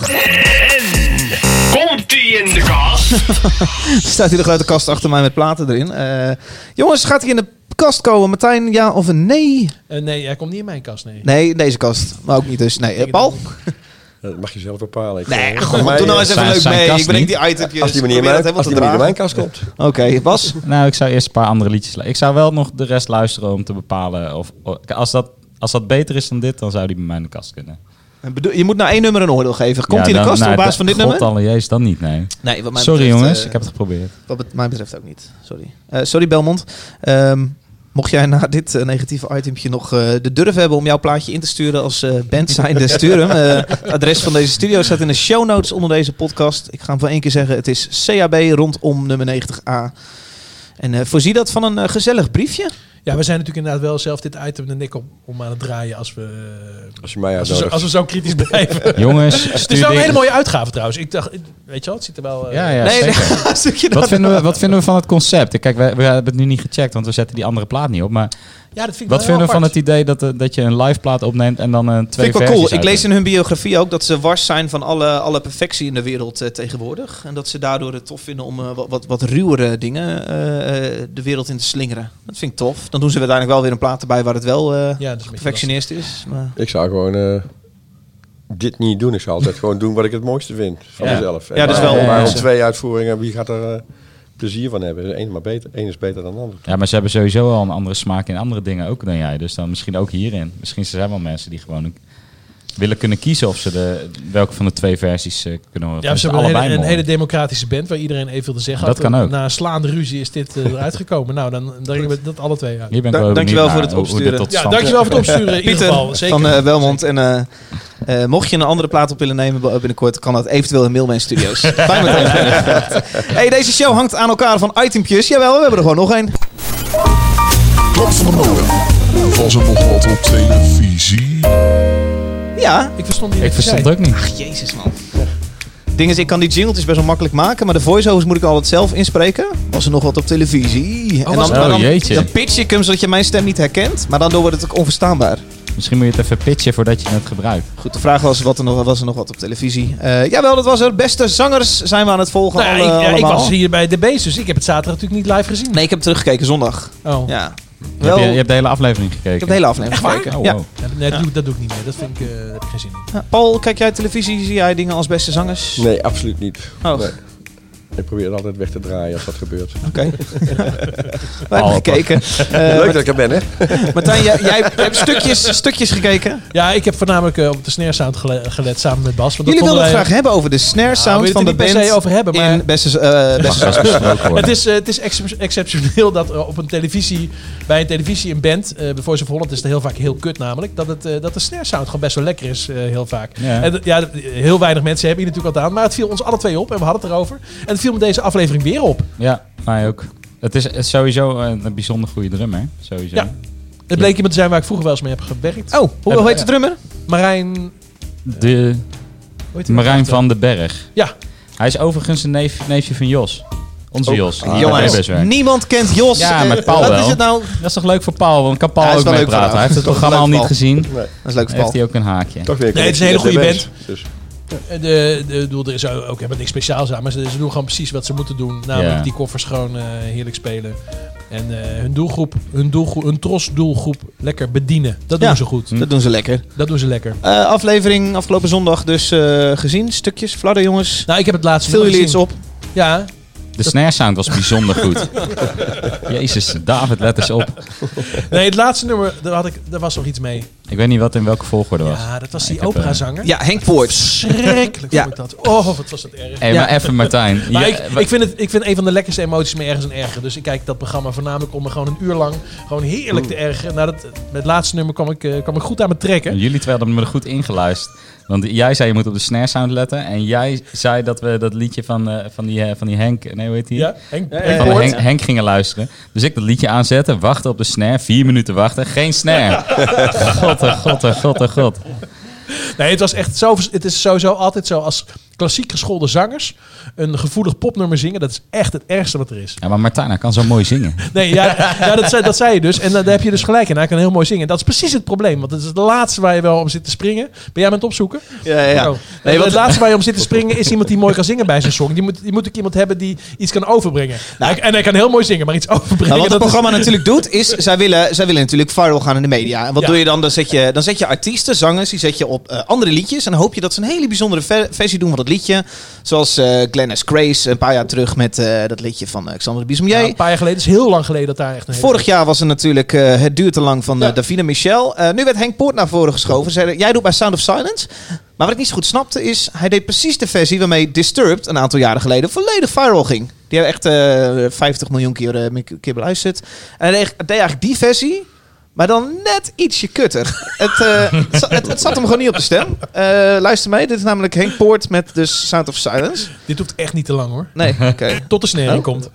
Komt ie in de kast? Er staat hier de grote kast achter mij met platen erin. Eh, jongens, gaat hij in de kast komen? Martijn, ja of een nee? Eh, nee, hij komt niet in mijn kast, nee. Nee, in deze kast. Maar ook niet dus. Nee, Paul? Dat mag je zelf bepalen. Ik, Nee, eh, mij, doe nou eh, eens even leuk mee. Ik breng die itempjes. Als die maar niet in Probeer mijn, als die mijn kast komt. Oké, Bas? Nou, ik zou eerst een paar andere liedjes... Ik zou wel nog de rest luisteren om te bepalen of... als, dat, als dat beter is dan dit, dan zou die bij mij in de kast kunnen. En bedoel- Je moet nou één nummer een oordeel geven. Komt Ja, hij in de kast nou, op basis de- van dit God nummer? alle Jezus, dan niet, nee. Nee, wat mij Sorry betreft, jongens, ik heb het geprobeerd. Wat mij betreft ook niet. Sorry. Eh, sorry Belmont. Ehm, mocht jij na dit eh, negatieve itempje nog eh, de durf hebben om jouw plaatje in te sturen als eh band zijnde, stuur hem. Het adres van deze studio staat in de show notes onder deze podcast. Ik ga hem voor één keer zeggen. Het is CAB rondom nummer 90A. En voorzie dat van een gezellig briefje. Ja, we zijn natuurlijk inderdaad wel zelf dit item de nek op om aan het draaien als we, eh, Als je mij als we, zo, als we zo kritisch blijven. Jongens, Het is wel een hele mooie uitgave trouwens. Ik dacht, weet je wel, het ziet er wel... eh, Ja, ja, nee, Wat dat- vinden, we, wat vinden we van het concept? Kijk, we, we hebben het nu niet gecheckt, want we zetten die andere plaat niet op. Maar ja, dat vind ik wat vinden we van het idee dat, eh, dat je een live plaat opneemt en dan een twee Vind ik wel cool. Ik lees in hun biografie ook dat ze wars zijn van alle, alle perfectie in de wereld tegenwoordig. En dat ze daardoor het tof vinden om wat, wat, wat ruwere dingen eh, eh, de wereld in te slingeren. Dat vind ik tof. Dan doen ze uiteindelijk wel weer een plaat erbij waar het wel eh Ja, dat is. Maar... Ik zou gewoon eh, dit niet doen. Ik zou altijd gewoon doen wat ik het mooiste vind van Ja. mezelf. En Ja, dat is wel onwijs, hè. twee uitvoeringen, wie gaat er eh, plezier van hebben? Eén maar beter, één is beter dan de ander. Ja, maar ze hebben sowieso al een andere smaak in andere dingen ook dan jij. Dus dan misschien ook hierin. Misschien zijn er wel mensen die gewoon willen kunnen kiezen of ze de, welke van de twee versies eh, kunnen horen. Ja, ze hebben een hele, allebei een hele democratische band waar iedereen evenveel te zeggen Dat had. kan ook. Na een slaande ruzie is dit eh, eruit gekomen. Nou, dan brengen we dat alle twee uit. Da- wel dankjewel voor het hoe- hoe dit opsturen. Ja, dankjewel voor het opsturen in ieder Pieter geval. Zeker. van eh, Welmont. En eh, eh, mocht je een andere plaat op willen nemen binnenkort, kan dat eventueel in Mailman Studios. Fijn met hem. Hey, deze show hangt aan elkaar van itempjes. Jawel, we hebben er gewoon nog één. Klap van de molen. Was er nog wat op televisie? Ja. Ik verstond die Ik verstond het ook niet. Ach, jezus man. Ding is, ik kan die jingletjes best wel makkelijk maken, maar de voiceovers moet ik altijd zelf inspreken. Was er nog wat op televisie? en was dan, dan, Oh, jeetje. dan pitch ik hem zodat je mijn stem niet herkent, maar dan wordt het ook onverstaanbaar. Misschien moet je het even pitchen voordat je het gebruikt. Goed, de vraag was, wat er nog, was er nog wat op televisie? Eh, jawel, dat was er. Beste zangers zijn we aan het volgen. Nou, alle- ik, ja, ik was hier bij de Beest, dus ik heb het zaterdag natuurlijk niet live gezien. Nee, ik heb teruggekeken zondag. Oh. Ja. Je, hebt, je, je hebt de hele aflevering gekeken. Ik heb de hele aflevering gekeken. Oh, ja. wow. Ja, nee, dat, doe, dat doe ik niet meer. Dat vind ik, eh, daar heb ik geen zin in. Paul, kijk jij televisie? Zie jij dingen als beste zangers? Nee, absoluut niet. Oh. Nee. Ik probeer het altijd weg te draaien als dat gebeurt. Oké. Wij hebben gekeken. Eh, Leuk dat ik er ben, hè? Martijn, jij, jij hebt stukjes, stukjes gekeken. Ja, ik heb voornamelijk eh, op de snare sound gele- gelet samen met Bas. Want dat Jullie wilden het graag hebben over de snare sound we van de er band. se over hebben, maar- in beste, eh beste. Het is, eh, het is ex- exceptioneel dat op een televisie, bij een televisie een band, eh bij Voice of Holland is het heel vaak heel kut namelijk, dat, het, dat de snare sound gewoon best wel lekker is eh, heel vaak. Ja. En, ja, heel weinig mensen hebben hier natuurlijk al aan, maar het viel ons alle twee op en we hadden het erover. En het viel me deze aflevering weer op. Ja, mij ook. Het is, het is sowieso een, bijzonder goede drummer. Sowieso. Ja. Het bleek iemand te zijn waar ik vroeger wel eens mee heb gewerkt. Oh, hoe, hoe heet de drummer? Marijn... De Hoe heet die Marijn nou? van den Berg. Ja. Hij is overigens een neef, neefje van Jos. Onze Oh. Jos. bij Jongens, niemand kent Jos. Ja, met Paul Wat wel. is het nou? Dat is toch leuk voor Paul? Want kan Paul Ja, ook mee praten. Hij heeft het programma al niet gezien. Nee. Dat is leuk voor Heeft Paul. hij ook een haakje. Toch weer Nee, het is een hele goede band. Dus. De, de, de, bedoel, er is ook helemaal niks speciaals aan, maar ze, ze doen gewoon precies wat ze moeten doen. Namelijk Ja. die koffers gewoon eh, heerlijk spelen. En eh, hun doelgroep, hun, doelgroep, hun tros-doelgroep lekker bedienen. Dat Ja. doen ze goed. Dat doen ze lekker. Dat doen ze lekker. Eh, aflevering afgelopen zondag dus eh, gezien. Stukjes, fladder jongens. Nou, ik heb het laatste Vul jullie iets op? Ja, De snare sound was bijzonder goed. Jezus, David, let eens op. nee, het laatste nummer, daar, had ik, daar was nog iets mee. Ik weet niet wat in welke volgorde was. Ja, dat was die heb, eh, operazanger. Ja, Henk Poort. Schrikkelijk Ja. vond ik dat. Oh, wat was dat erg. Hey, Ja. maar even Martijn. Maar Ja, ik, wa- ik, vind het, ik vind een van de lekkerste emoties me ergens een erger. Dus ik kijk dat programma voornamelijk om me gewoon een uur lang gewoon heerlijk te ergeren. Nou, dat, met het laatste nummer kwam ik, eh, kwam ik goed aan me trekken. Jullie twee hadden me er goed ingeluisterd. Want jij zei je moet op de snare sound letten. En jij zei dat we dat liedje van, eh, van, die, eh, van die Henk... Nee, hoe heet die? Ja, Henk, Henk Van. Henk, Henk gingen luisteren. Dus ik dat liedje aanzetten, wachten op de snare. Vier minuten wachten, geen snare. God, god, god, god. Nee, het was echt zo. Het is sowieso altijd zo als klassiek geschoolde zangers een gevoelig popnummer zingen. Dat is echt het ergste wat er is. Ja, maar Martijn, hij kan zo mooi zingen. Nee, ja, ja dat, zei, dat zei je dus. En daar heb je dus gelijk in. Hij kan heel mooi zingen. Dat is precies het probleem. Want het is het laatste waar je wel om zit te springen. Ben jij aan het opzoeken? Ja, ja, ja. Oh. Nee, het laatste waar je om zit te springen is iemand die mooi kan zingen bij zijn song. Die moet, die moet ook iemand hebben die iets kan overbrengen. Hij- en hij kan heel mooi zingen, maar iets overbrengen. Nou, wat het is- programma natuurlijk doet, is zij willen, zij willen natuurlijk viral gaan in de media. En wat Ja. doe je dan? Dan zet je, dan zet je artiesten, zangers, die zet je op eh, andere liedjes. En dan hoop je dat ze een hele bijzondere ver- versie doen van dat liedje. Zoals eh Glenn S. Grace een paar jaar terug met eh, dat liedje van eh, Xander de. Ja, een paar jaar geleden. Is heel lang geleden dat daar echt een hele- Vorig jaar was er natuurlijk eh, Het duurt te lang van eh, Ja. Davina Michel. Eh, nu werd Henk Poort naar voren geschoven. Zeiden, jij doet bij Sound of Silence. Maar wat ik niet zo goed snapte is, hij deed precies de versie waarmee Disturbed een aantal jaren geleden volledig viral ging. Die hebben echt eh 50 miljoen keer, eh, keer beluisterd. En hij deed eigenlijk die versie, maar dan net ietsje kutter. het, eh, het, het, het zat hem gewoon niet op de stem. Eh, luister mee, dit is namelijk Henk Poort met dus Sound of Silence. Dit hoeft echt niet te lang hoor. Nee, oké. Tot de snare Oh. komt.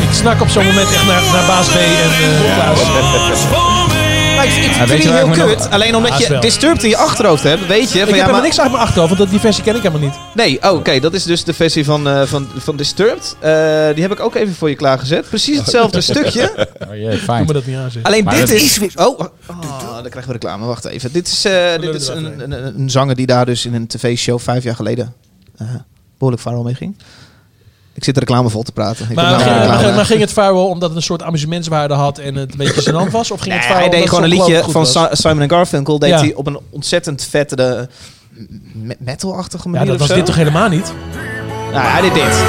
Ik snak op zo'n moment echt naar, naar baas B en eh Klaas. Ik, ik, ik weet vind ik heel kut. Alleen omdat Ah, je. Disturbed in je achterhoofd hebt, weet je. Ik Van, heb ja, helemaal maar, niks uit mijn achterhoofd, want dat- die versie ken ik helemaal niet. Nee, oh, oké, dat is dus de versie van, eh, van, van Disturbed. Eh, die heb ik ook even voor je klaargezet. Precies hetzelfde stukje. Oh jee, Doe fijn. me dat niet aan, zeg. Alleen Maar dit is... Oh, oh, dan krijgen we reclame. Wacht even. Dit is, eh, dit is een, een, een zanger die daar dus in een tv-show vijf jaar geleden eh, behoorlijk viral mee ging. Ik zit de reclame vol te praten. Ik Maar, heb ging, maar, maar ging het viral omdat het een soort amusementswaarde had en het een beetje gênant was? Of ging Nee, het viral hij deed gewoon een liedje van Simon Garfunkel. Deed Ja. hij op een ontzettend vette metal-achtige manier Ja, dat of was zo. dit toch helemaal niet? Nou, hij deed dit.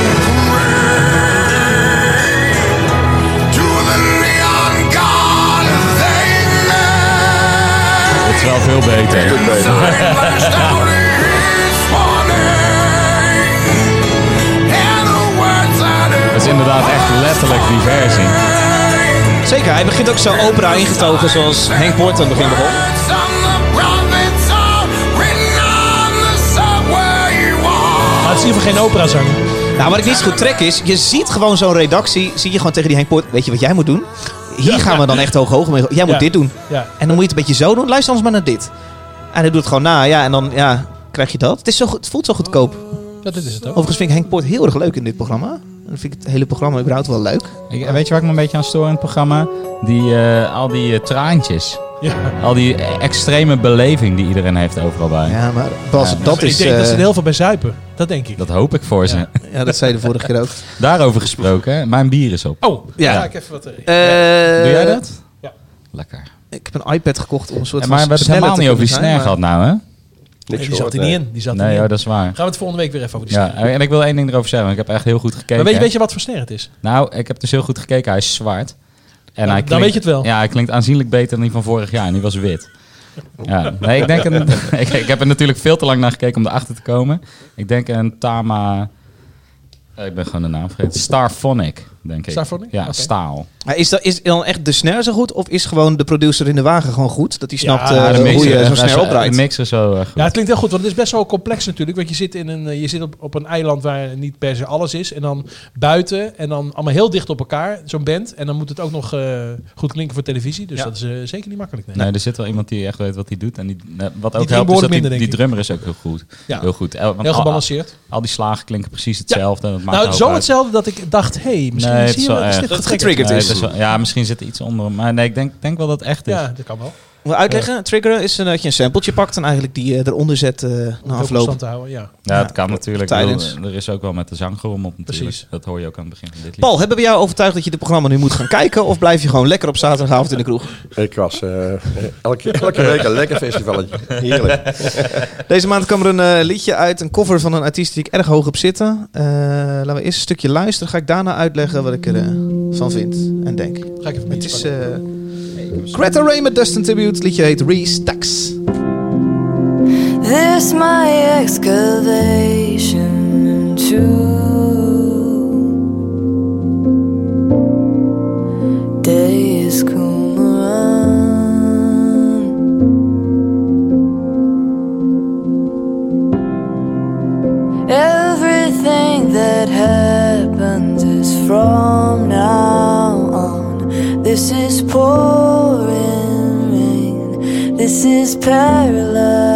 Het is wel veel beter. Is inderdaad echt letterlijk die versie. Zeker, hij begint ook zo opera ingetogen zoals Henk Poort aan het begin begon. Maar het is in ieder geval geen operazanger. Nou, wat ik niet zo goed trek is, je ziet gewoon zo'n redactie, zie je gewoon tegen die Henk Poort, weet je wat jij moet doen? Hier gaan we dan echt hoog hoog mee. Jij moet Ja. dit doen. Ja. En dan moet je het een beetje zo doen. Luister anders maar naar dit. En hij doet het gewoon na, ja, en dan ja, krijg je dat. Het, is zo, goed- het voelt zo goedkoop. Ja, dit is het ook. Overigens vind ik Henk Poort heel erg leuk in dit programma. En dan vind ik het hele programma überhaupt wel leuk. Ik, weet je waar ik me een beetje aan stoor in het programma? Die, eh, al die eh, traantjes. Ja. Al die extreme beleving die iedereen heeft overal bij. Ja, maar Bas, Ja, dat ik is... denk dat ze er eh, heel veel bij zuipen. Dat denk ik. Dat hoop ik voor ze. ja, dat zei je de vorige keer ook. Daarover gesproken, mijn bier is op. Oh, Ja. ja. Ga ik even wat erin. Eh, Doe jij dat? Ja. Lekker. Ik heb een iPad gekocht om een soort En van maar we hebben het sneller helemaal te niet over die snare gehad nou, hè? Nee, die zat er niet in. Die zat Nee, niet in. dat is waar. Gaan we het volgende week weer even over die Ja, en ik wil één ding erover zeggen, ik heb echt heel goed gekeken. Maar weet, weet je wat voor snare het is? Nou, ik heb dus heel goed gekeken. Hij is zwart. En Ja, hij dan weet je het wel. Ja, hij klinkt aanzienlijk beter dan die van vorig jaar. En die was wit. Ja, nee, ik denk een, ik, ik heb er natuurlijk veel te lang naar gekeken om erachter te komen. Ik denk een Tama... eh, Ik ben gewoon de naam vergeten. Starphonic. Denk ik. Ja, staal. Maar is, dat, is dan echt de snare zo goed? Of is gewoon de producer in de wagen gewoon goed? Dat hij snapt Ja, eh, de hoe mixer, je zo'n snare opdraait? De mixer zo eh, goed. Ja, het klinkt heel goed, want het is best wel complex natuurlijk. Want je zit, in een, eh, je zit op, op een eiland waar niet per se alles is. En dan buiten en dan allemaal heel dicht op elkaar, zo'n band. En dan moet het ook nog eh, goed klinken voor televisie. Dus Ja. dat is eh, zeker niet makkelijk. Nee. Nee, er zit wel iemand die echt weet wat hij doet. En die, eh, wat ook helpt is dat die, minder, drummer is ook heel goed. Ja. Heel goed. Want Heel al- gebalanceerd. Al, al die slagen klinken precies hetzelfde. en Dat maakt Nou, zo uit. hetzelfde dat ik dacht, hé, hey, misschien Nee, het is wel Dat het getriggerd. is. dat is wel- ja, misschien zit er iets onder. Maar nee, ik denk, denk wel dat het echt is. Ja, dat kan wel. Wil uitleggen? Triggeren is eh, dat je een sampletje pakt en eigenlijk die eh, eronder zet eh, na afloop. constant te houden, ja. Ja, Ja, het kan natuurlijk. tijdens. wel. Er is ook wel met de zanggerommel op natuurlijk. Precies. Dat hoor je ook aan het begin van dit lied. Paul, hebben we jou overtuigd dat je dit programma nu moet gaan kijken? Of blijf je gewoon lekker op zaterdagavond in de kroeg? Ik was eh, elke, elke week een lekker festivalletje. Heerlijk. Deze maand kwam er een eh, liedje uit, een cover van een artiest die ik erg hoog op zitten. Eh, laten we eerst een stukje luisteren. Ga ik daarna uitleggen wat ik ervan van vind en denk. Ga ik even Het is eh Greta Ray met Dustin Tribute. Het liedje heet Restacks. This my excavation to This is paralyzed.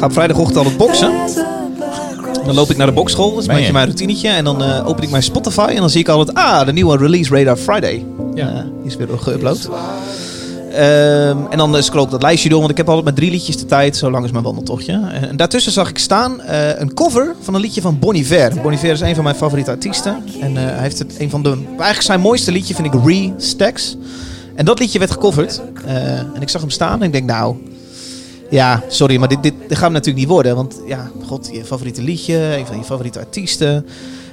Ga vrijdagochtend al het boksen. Dan loop ik naar de bokschool, dat is een beetje je? mijn routinetje. En dan eh, open ik mijn Spotify en dan zie ik altijd... Ah, de nieuwe Release Radar Friday. Ja. Eh, die is weer geüpload. Ehm, en dan eh, scroll ik dat lijstje door, want ik heb altijd maar drie liedjes de tijd. Zo lang is mijn wandeltochtje. En, en daartussen zag ik staan een cover van een liedje van Bon Iver. Bon Iver is een van mijn favoriete artiesten. En hij heeft het, een van de... Eigenlijk zijn mooiste liedje vind ik Re-Stacks. En dat liedje werd gecoverd. En ik zag hem staan en ik denk, nou... Ja, sorry, maar dit, dit, dit gaat hem natuurlijk niet worden. Want ja, god, je favoriete liedje, een van je favoriete artiesten.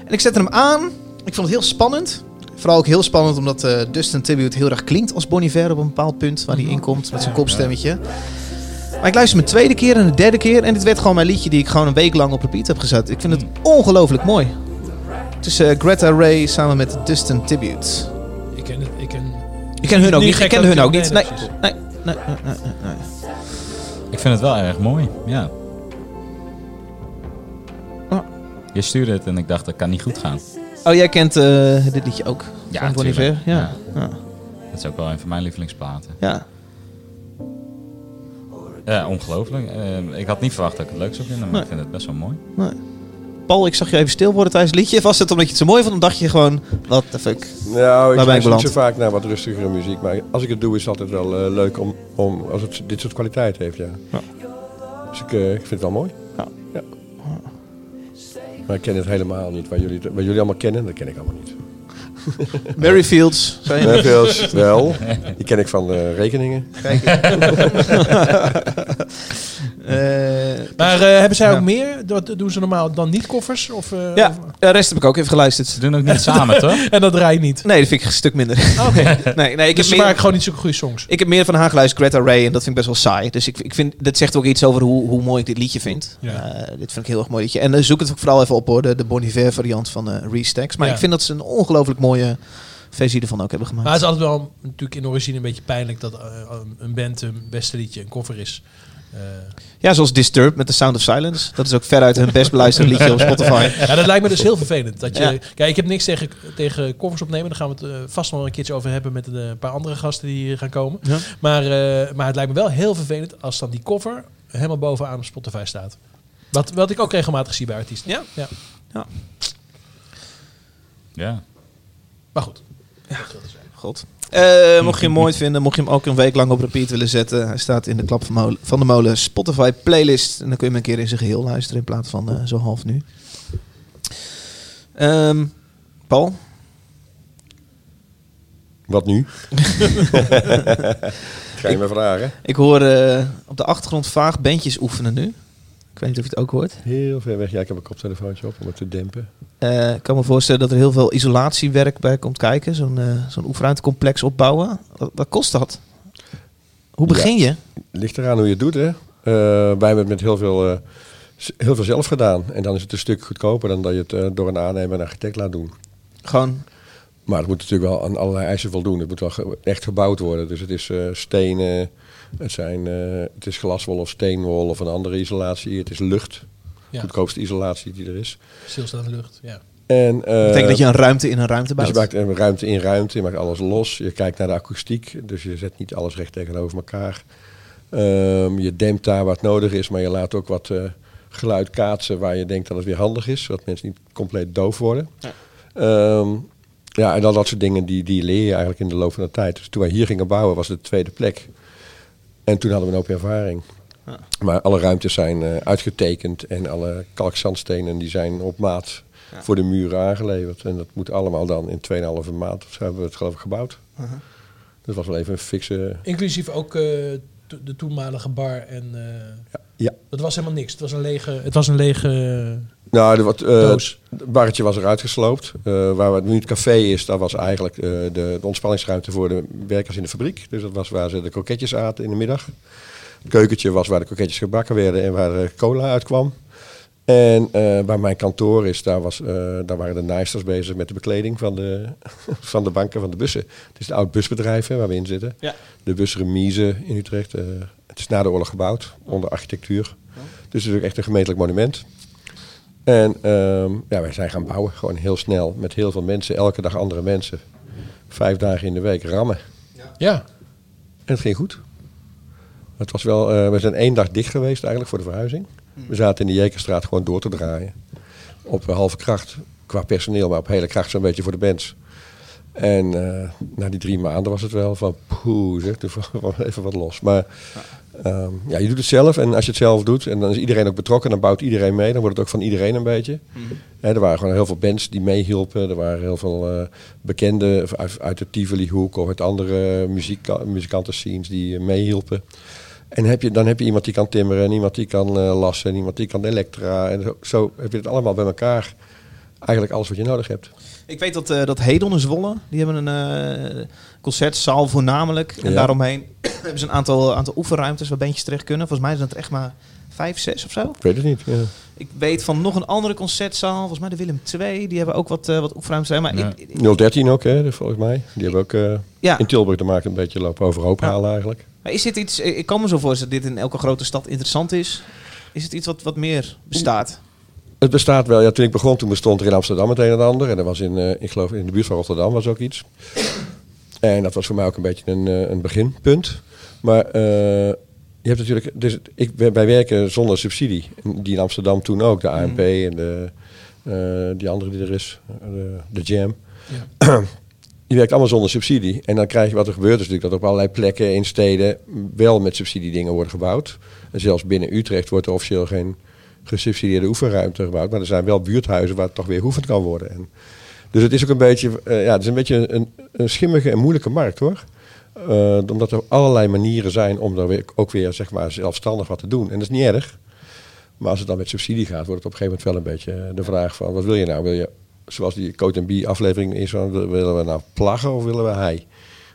En ik zette hem aan. Ik vond het heel spannend. Vooral ook heel spannend omdat eh, Dustin Tribute heel erg klinkt als Bon Iver op een bepaald punt waar hij inkomt met zijn kopstemmetje. Maar ik luister mijn tweede keer en de derde keer en dit werd gewoon mijn liedje die ik gewoon een week lang op repeat heb gezet. Ik vind het ongelooflijk mooi. Is eh, Greta Ray samen met Dustin Tribute. Ik ken het. Ik ken, Ik ken hun ook niet. Ik ken hun ook niet. Nee, nee, nee, nee, nee. Ik vind het wel erg mooi. Ja. Oh. Je stuurde het en ik dacht, dat kan niet goed gaan. Oh, jij kent eh, dit liedje ook? Ja, van? Ja. Ja. Ja. Dat is ook wel een van mijn lievelingsplaten. ja. Ja, ongelooflijk. Eh, ik had niet verwacht dat ik het leuk zou vinden, maar Nee. ik vind het best wel mooi. Nee. Paul, ik zag je even stil worden tijdens het liedje. Was het omdat je het zo mooi vond? Dan dacht je gewoon, what the fuck. Nou, ik luister niet zo vaak naar wat rustigere muziek. Maar als ik het doe, is het altijd wel eh, leuk om, om als het dit soort kwaliteit heeft. Ja. Ja. Dus ik, eh, ik vind het wel mooi. Ja. Maar ik ken het helemaal niet. Wat jullie, wat jullie allemaal kennen, dat ken ik allemaal niet. Mary Fields? Merfields, wel. Die ken ik van de rekeningen. Kijk. Eh, Maar eh, hebben zij Ja. ook meer? Dat doen ze normaal dan niet koffers? Of, eh, ja, de rest heb ik ook even geluisterd. Ze doen ook niet samen, toch? en dat draai je niet. Nee, dat vind ik een stuk minder. Oké. nee, nee, ik dus heb meer, gewoon niet zulke goede songs. ik heb meer van haar geluisterd, Greta Ray, en dat vind ik best wel saai. Dus ik, ik vind, dat zegt ook iets over hoe, hoe mooi ik dit liedje vind. Ja. Eh, dit vind ik een heel erg mooi liedje. En eh, zoek het ook vooral even op hoor, de, de Bon Iver variant van eh Restacks. Maar Ja. ik vind dat ze een ongelooflijk mooie versie ervan ook hebben gemaakt. Maar het is altijd wel natuurlijk in origine een beetje pijnlijk dat eh, een band een beste liedje een cover is. Eh, Ja, zoals Disturbed met The Sound of Silence. Dat is ook veruit hun best beluisterde liedje op Spotify. ja, dat lijkt me dus heel vervelend. Dat je, Ja. Kijk, ik heb niks tegen, tegen covers opnemen. Daar gaan we het eh, vast nog een keertje over hebben met de- een paar andere gasten die hier gaan komen. Ja. Maar, eh, maar het lijkt me wel heel vervelend als dan die cover helemaal bovenaan op Spotify staat. Wat, wat ik ook regelmatig zie bij artiesten. Ja. ja. Ja. Maar goed. God. Eh, mocht je hem mooi vinden, mocht je hem ook een week lang op repeat willen zetten. Hij staat in de klap van, molen, van de molen Spotify playlist. En dan kun je hem een keer in zijn geheel luisteren in plaats van eh, zo half nu. Ehm, Paul? Wat nu? Ga je me vragen? Ik hoor eh, op de achtergrond vaag bandjes oefenen nu. Ik weet niet of je het ook hoort. Heel ver weg. Ja, ik heb een koptelefoontje op om het te dempen. Eh, ik kan me voorstellen dat er heel veel isolatiewerk bij komt kijken. Zo'n eh zo'n oefenruimtecomplex opbouwen. Wat, wat kost dat? Hoe begin je? Ligt eraan hoe je het doet, hè. Eh, wij hebben het met heel veel, heel veel zelf gedaan. En dan is het een stuk goedkoper dan dat je het door een aannemer en architect laat doen. Gewoon, Maar het moet natuurlijk wel aan allerlei eisen voldoen. Het moet wel echt gebouwd worden. Dus het is stenen, het, zijn, eh, het is glaswol of steenwol of een andere isolatie. Het is lucht. Ja. Goedkoopste isolatie die er is. Stilstaande lucht. Ja. En, eh, dat betekent dat je een ruimte in een ruimte Dus bouwt. je maakt een ruimte in ruimte, je maakt alles los. Je kijkt naar de akoestiek, dus je zet niet alles recht tegenover elkaar. Ehm, je dempt daar wat nodig is, maar je laat ook wat eh, geluid kaatsen waar je denkt dat het weer handig is, zodat mensen niet compleet doof worden. Ja. Ehm, ja, en al dat soort dingen die, die leer je eigenlijk in de loop van de tijd. Dus toen wij hier gingen bouwen was het de tweede plek. En toen hadden we een hoop ervaring. Ja. Maar alle ruimtes zijn eh, uitgetekend en alle kalkzandstenen die zijn op maat Ja. voor de muren aangeleverd. En dat moet allemaal dan in 2,5 maand of zo hebben we het geloof ik gebouwd. Dat was wel even een fikse... Inclusief ook eh, to- de toenmalige bar. En, eh, Ja. Dat was helemaal niks. Het was een lege... Het was een lege Nou, de, wat, eh, doos. het barretje was eruit gesloopt. Eh, waar het nu het café is, dat was eigenlijk de, de ontspanningsruimte voor de werkers in de fabriek. Dus dat was waar ze de kroketjes aten in de middag. Het keukentje was waar de kroketjes gebakken werden en waar de cola uitkwam. En eh, waar mijn kantoor is, daar, was, eh, daar waren de naaisters bezig met de bekleding van de, van de banken van de bussen. Het is een oud busbedrijf hè, waar we in zitten. Ja. De busremise in Utrecht. eh, het is na de oorlog gebouwd, onder architectuur. Dus het is ook echt een gemeentelijk monument. En ehm, ja, wij zijn gaan bouwen, gewoon heel snel, met heel veel mensen, elke dag andere mensen. Vijf dagen in de week rammen. Ja. En het ging goed. Het was wel, eh, we zijn één dag dicht geweest eigenlijk voor de verhuizing. We zaten in de Jekerstraat gewoon door te draaien. Op eh, halve kracht, qua personeel, maar op hele kracht zo'n beetje voor de bands. En eh, na die drie maanden was het wel van poeh, zeg, toen even wat los. Maar ehm, ja, je doet het zelf en als je het zelf doet en dan is iedereen ook betrokken, dan bouwt iedereen mee, dan wordt het ook van iedereen een beetje. Hè, er waren gewoon heel veel bands die meehielpen. Er waren heel veel eh bekenden uit, uit de Tivoli-hoek of uit andere muzika muzikantenscenes die eh, meehielpen. En heb je, dan heb je iemand die kan timmeren, en iemand die kan eh, lassen, en iemand die kan elektra. En zo, zo heb je het allemaal bij elkaar. Eigenlijk alles wat je nodig hebt. Ik weet dat, eh dat Hedon in Zwolle, die hebben een eh, concertzaal voornamelijk. En Ja. daaromheen hebben ze een aantal, aantal oefenruimtes waar bandjes terecht kunnen. Volgens mij zijn het echt maar vijf, zes of zo. Ik weet het niet. Ja. Ik weet van nog een andere concertzaal, volgens mij de Willem II. Die hebben ook wat, eh wat oefenruimtes. Maar Ja. ik, ik- 013 ook, hè, volgens mij. Die hebben ook eh, ja. in Tilburg te maken een beetje lopen overhoop Ja. halen eigenlijk. Maar is dit iets, ik kan me zo voorstellen dat dit in elke grote stad interessant is. Is het iets wat, wat meer bestaat? Het bestaat wel. Ja, toen ik begon, toen bestond er in Amsterdam het een en ander. En er was in, eh, ik geloof in de buurt van Rotterdam was ook iets. En dat was voor mij ook een beetje een, eh, een beginpunt. Maar eh, je hebt natuurlijk, dus ik, wij werken zonder subsidie. Die in Amsterdam toen ook, de ANP en de, eh, die andere die er is, eh, de, de Jam. Je werkt allemaal zonder subsidie. En dan krijg je wat er gebeurt, is natuurlijk dat op allerlei plekken in steden wel met subsidie dingen worden gebouwd. En zelfs binnen Utrecht wordt er officieel geen gesubsidieerde oefenruimte gebouwd. Maar er zijn wel buurthuizen waar het toch weer hoefend kan worden. En dus Dus het is ook een beetje, eh, ja, het is een beetje een, een schimmige en moeilijke markt hoor. Eh, omdat er allerlei manieren zijn om daar weer, ook weer zeg maar, zelfstandig wat te doen. En dat is niet erg. Maar als het dan met subsidie gaat, wordt het op een gegeven moment wel een beetje eh, de vraag van wat wil je nou? Wil je, zoals die Coat B aflevering is, van, wil- willen we nou plaggen of willen we hei?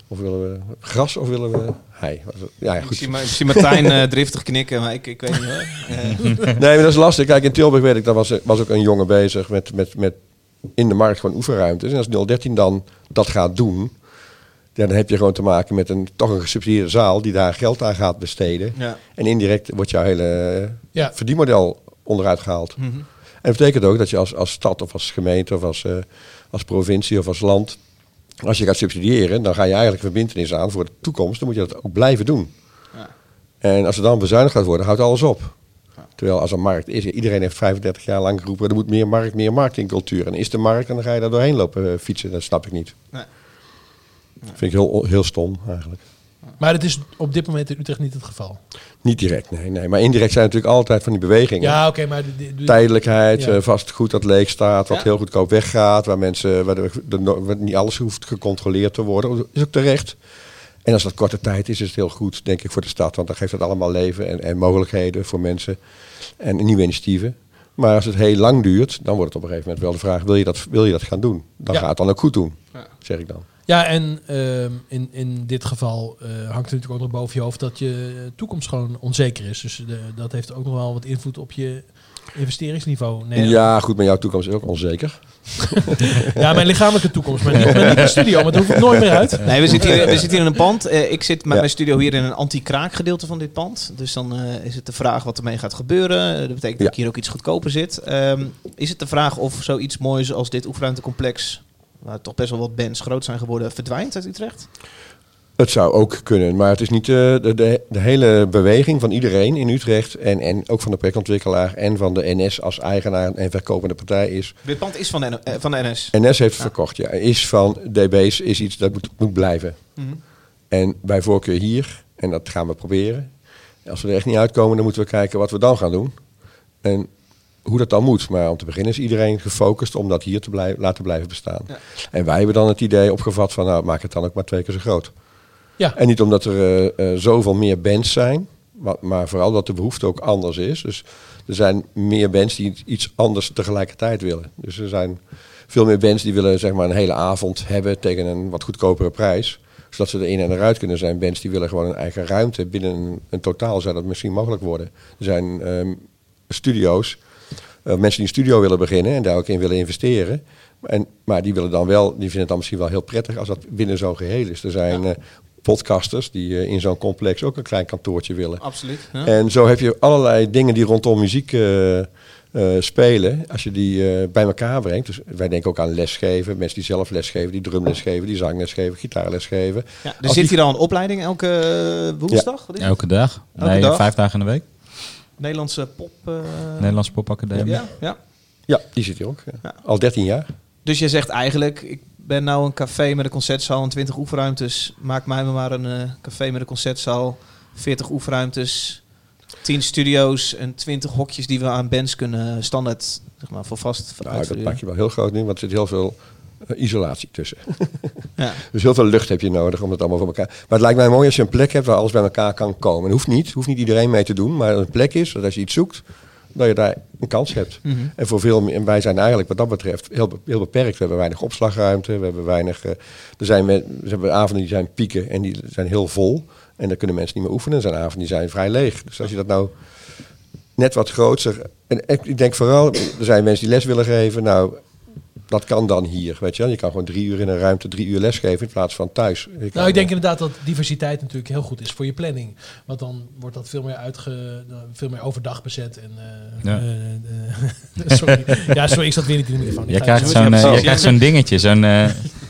Of willen we gras of willen we hei? Ja, ja, Ik goed. zie, ik zie Martijn eh, driftig knikken, maar ik, ik weet niet hoor. Nee, maar dat is lastig. Kijk, in Tilburg weet ik, daar was, was ook een jongen bezig met, met, met in de markt gewoon oefenruimtes. En als 013 dan dat gaat doen, dan heb je gewoon te maken met een toch een gesubsidieerde zaal die daar geld aan gaat besteden. Ja. En indirect wordt jouw hele Ja. verdienmodel onderuit gehaald. Mhm. En dat betekent ook dat je als, als stad of als gemeente of als, eh, als provincie of als land, als je gaat subsidiëren, dan ga je eigenlijk verbindenis aan voor de toekomst. Dan moet je dat ook blijven doen. Ja. En als er dan bezuinigd gaat worden, houdt alles op. Terwijl als er markt is, iedereen heeft 35 jaar lang geroepen, er moet meer markt, meer markt in cultuur. En is de markt, en dan ga je daar doorheen lopen eh, fietsen. Dat snap ik niet. Nee. Vind ik heel, heel stom eigenlijk. Maar dat is op dit moment in Utrecht niet het geval. Niet direct, nee, nee. Maar indirect zijn natuurlijk altijd van die bewegingen. Ja, oké, maar... de- de- de- Tijdelijkheid, Ja. eh, vastgoed dat leeg staat, wat Ja. heel goedkoop weggaat, waar mensen, waar, de, de no- waar niet alles hoeft gecontroleerd te worden. Dat is ook terecht. En als dat korte tijd is, is het heel goed, denk ik, voor de stad. Want dan geeft het allemaal leven en, en mogelijkheden voor mensen en nieuwe initiatieven. Maar als het heel lang duurt, dan wordt het op een gegeven moment wel de vraag, wil je dat, wil je dat gaan doen? Dan Ja. ga het dan ook goed doen, Ja. zeg ik dan. Ja, en ehm, in, in dit geval eh, hangt er natuurlijk ook nog boven je hoofd dat je eh, toekomst gewoon onzeker is. Dus de, dat heeft ook nog wel wat invloed op je investeringsniveau. Nee, Ja, goed, maar jouw toekomst is ook onzeker. ja, mijn lichamelijke toekomst, maar niet, maar niet de studio, maar daar hoef ik nooit meer uit. Nee, we zitten hier, we zitten hier in een pand. Eh, ik zit met Ja. mijn studio hier in een anti-kraak gedeelte van dit pand. Dus dan eh, is het de vraag wat ermee gaat gebeuren. Eh, dat betekent dat ik hier ook iets goedkoper zit. Ehm, is het de vraag of zoiets moois als dit oefenruimtecomplex, waar toch best wel wat bands groot zijn geworden, verdwijnt uit Utrecht? Het zou ook kunnen, maar het is niet eh, de, de, de hele beweging van iedereen in Utrecht en, en ook van de projectontwikkelaar en van de NS als eigenaar en verkopende partij is. Dit pand is van de, eh, van de NS. NS heeft verkocht, ja. Is van DB's is iets dat moet, moet blijven. Mhm. En bij voorkeur hier, en dat gaan we proberen. Als we er echt niet uitkomen, dan moeten we kijken wat we dan gaan doen. En hoe dat dan moet. Maar om te beginnen is iedereen gefocust om dat hier te blijven, laten blijven bestaan. Ja. En wij hebben dan het idee opgevat van, nou, maak het dan ook maar twee keer zo groot. Ja. En niet omdat er eh, eh, zoveel meer bands zijn, maar, maar vooral dat de behoefte ook anders is. Dus er zijn meer bands die iets anders tegelijkertijd willen. Dus er zijn veel meer bands die willen zeg maar, een hele avond hebben tegen een wat goedkopere prijs. Zodat ze er in en eruit kunnen zijn. Bands die willen gewoon een eigen ruimte. Binnen een, een totaal zou dat misschien mogelijk worden. Er zijn ehm, studio's, eh, mensen die een studio willen beginnen en daar ook in willen investeren. En, maar die willen dan wel, die vinden het dan misschien wel heel prettig als dat binnen zo'n geheel is. Er zijn eh, podcasters die eh, in zo'n complex ook een klein kantoortje willen. Absoluut. Ja. En zo heb je allerlei dingen die rondom muziek eh, eh, spelen. Als je die eh, bij elkaar brengt. Dus wij denken ook aan lesgeven. Mensen die zelf lesgeven, die drumles geven, die zangles geven, gitaarles geven. Ja, er Als zit die- hier al een opleiding elke woensdag. Wat is het? Elke dag. Elke nee, dag? vijf dagen in de week. Nederlandse pop. eh, Nederlandse Popacademie. Ja, ja. Ja, die zit hier ook. ja. Ja. Al 13 jaar. Dus je zegt eigenlijk, ik ben nou een café met een concertzaal en 20 oefenruimtes. Maak mij maar een eh, café met een concertzaal, 40 oefenruimtes, 10 studio's en 20 hokjes die we aan bands kunnen standaard zeg maar, voor vast Nou, dat pak je wel heel groot nu, want er zit heel veel isolatie tussen. Ja. Dus heel veel lucht heb je nodig om het allemaal voor elkaar. Maar het lijkt mij mooi als je een plek hebt waar alles bij elkaar kan komen. Het hoeft niet, hoeft niet iedereen mee te doen, maar een plek is dat als je iets zoekt, dat je daar een kans hebt. Mhm. En voor veel, en wij zijn eigenlijk wat dat betreft heel, heel beperkt. We hebben weinig opslagruimte, we hebben weinig. eh, er zijn we hebben avonden die zijn pieken en die zijn heel vol. En dan kunnen mensen niet meer oefenen. Er zijn avonden die zijn vrij leeg. Dus als je dat nou net wat groter. En ik ik denk vooral, er zijn mensen die les willen geven. Nou, dat kan dan hier. Weet je, wel. je kan gewoon drie uur in een ruimte drie uur lesgeven in plaats van thuis. Je Nou, ik denk inderdaad dat diversiteit natuurlijk heel goed is voor je planning. Want dan wordt dat veel meer, uitge, veel meer overdag bezet. En, eh, Ja. eh, eh, sorry. ja, sorry, ik zat weer niet in de microfoon. Ga krijgt zo'n Ja, zo'n dingetje, zo'n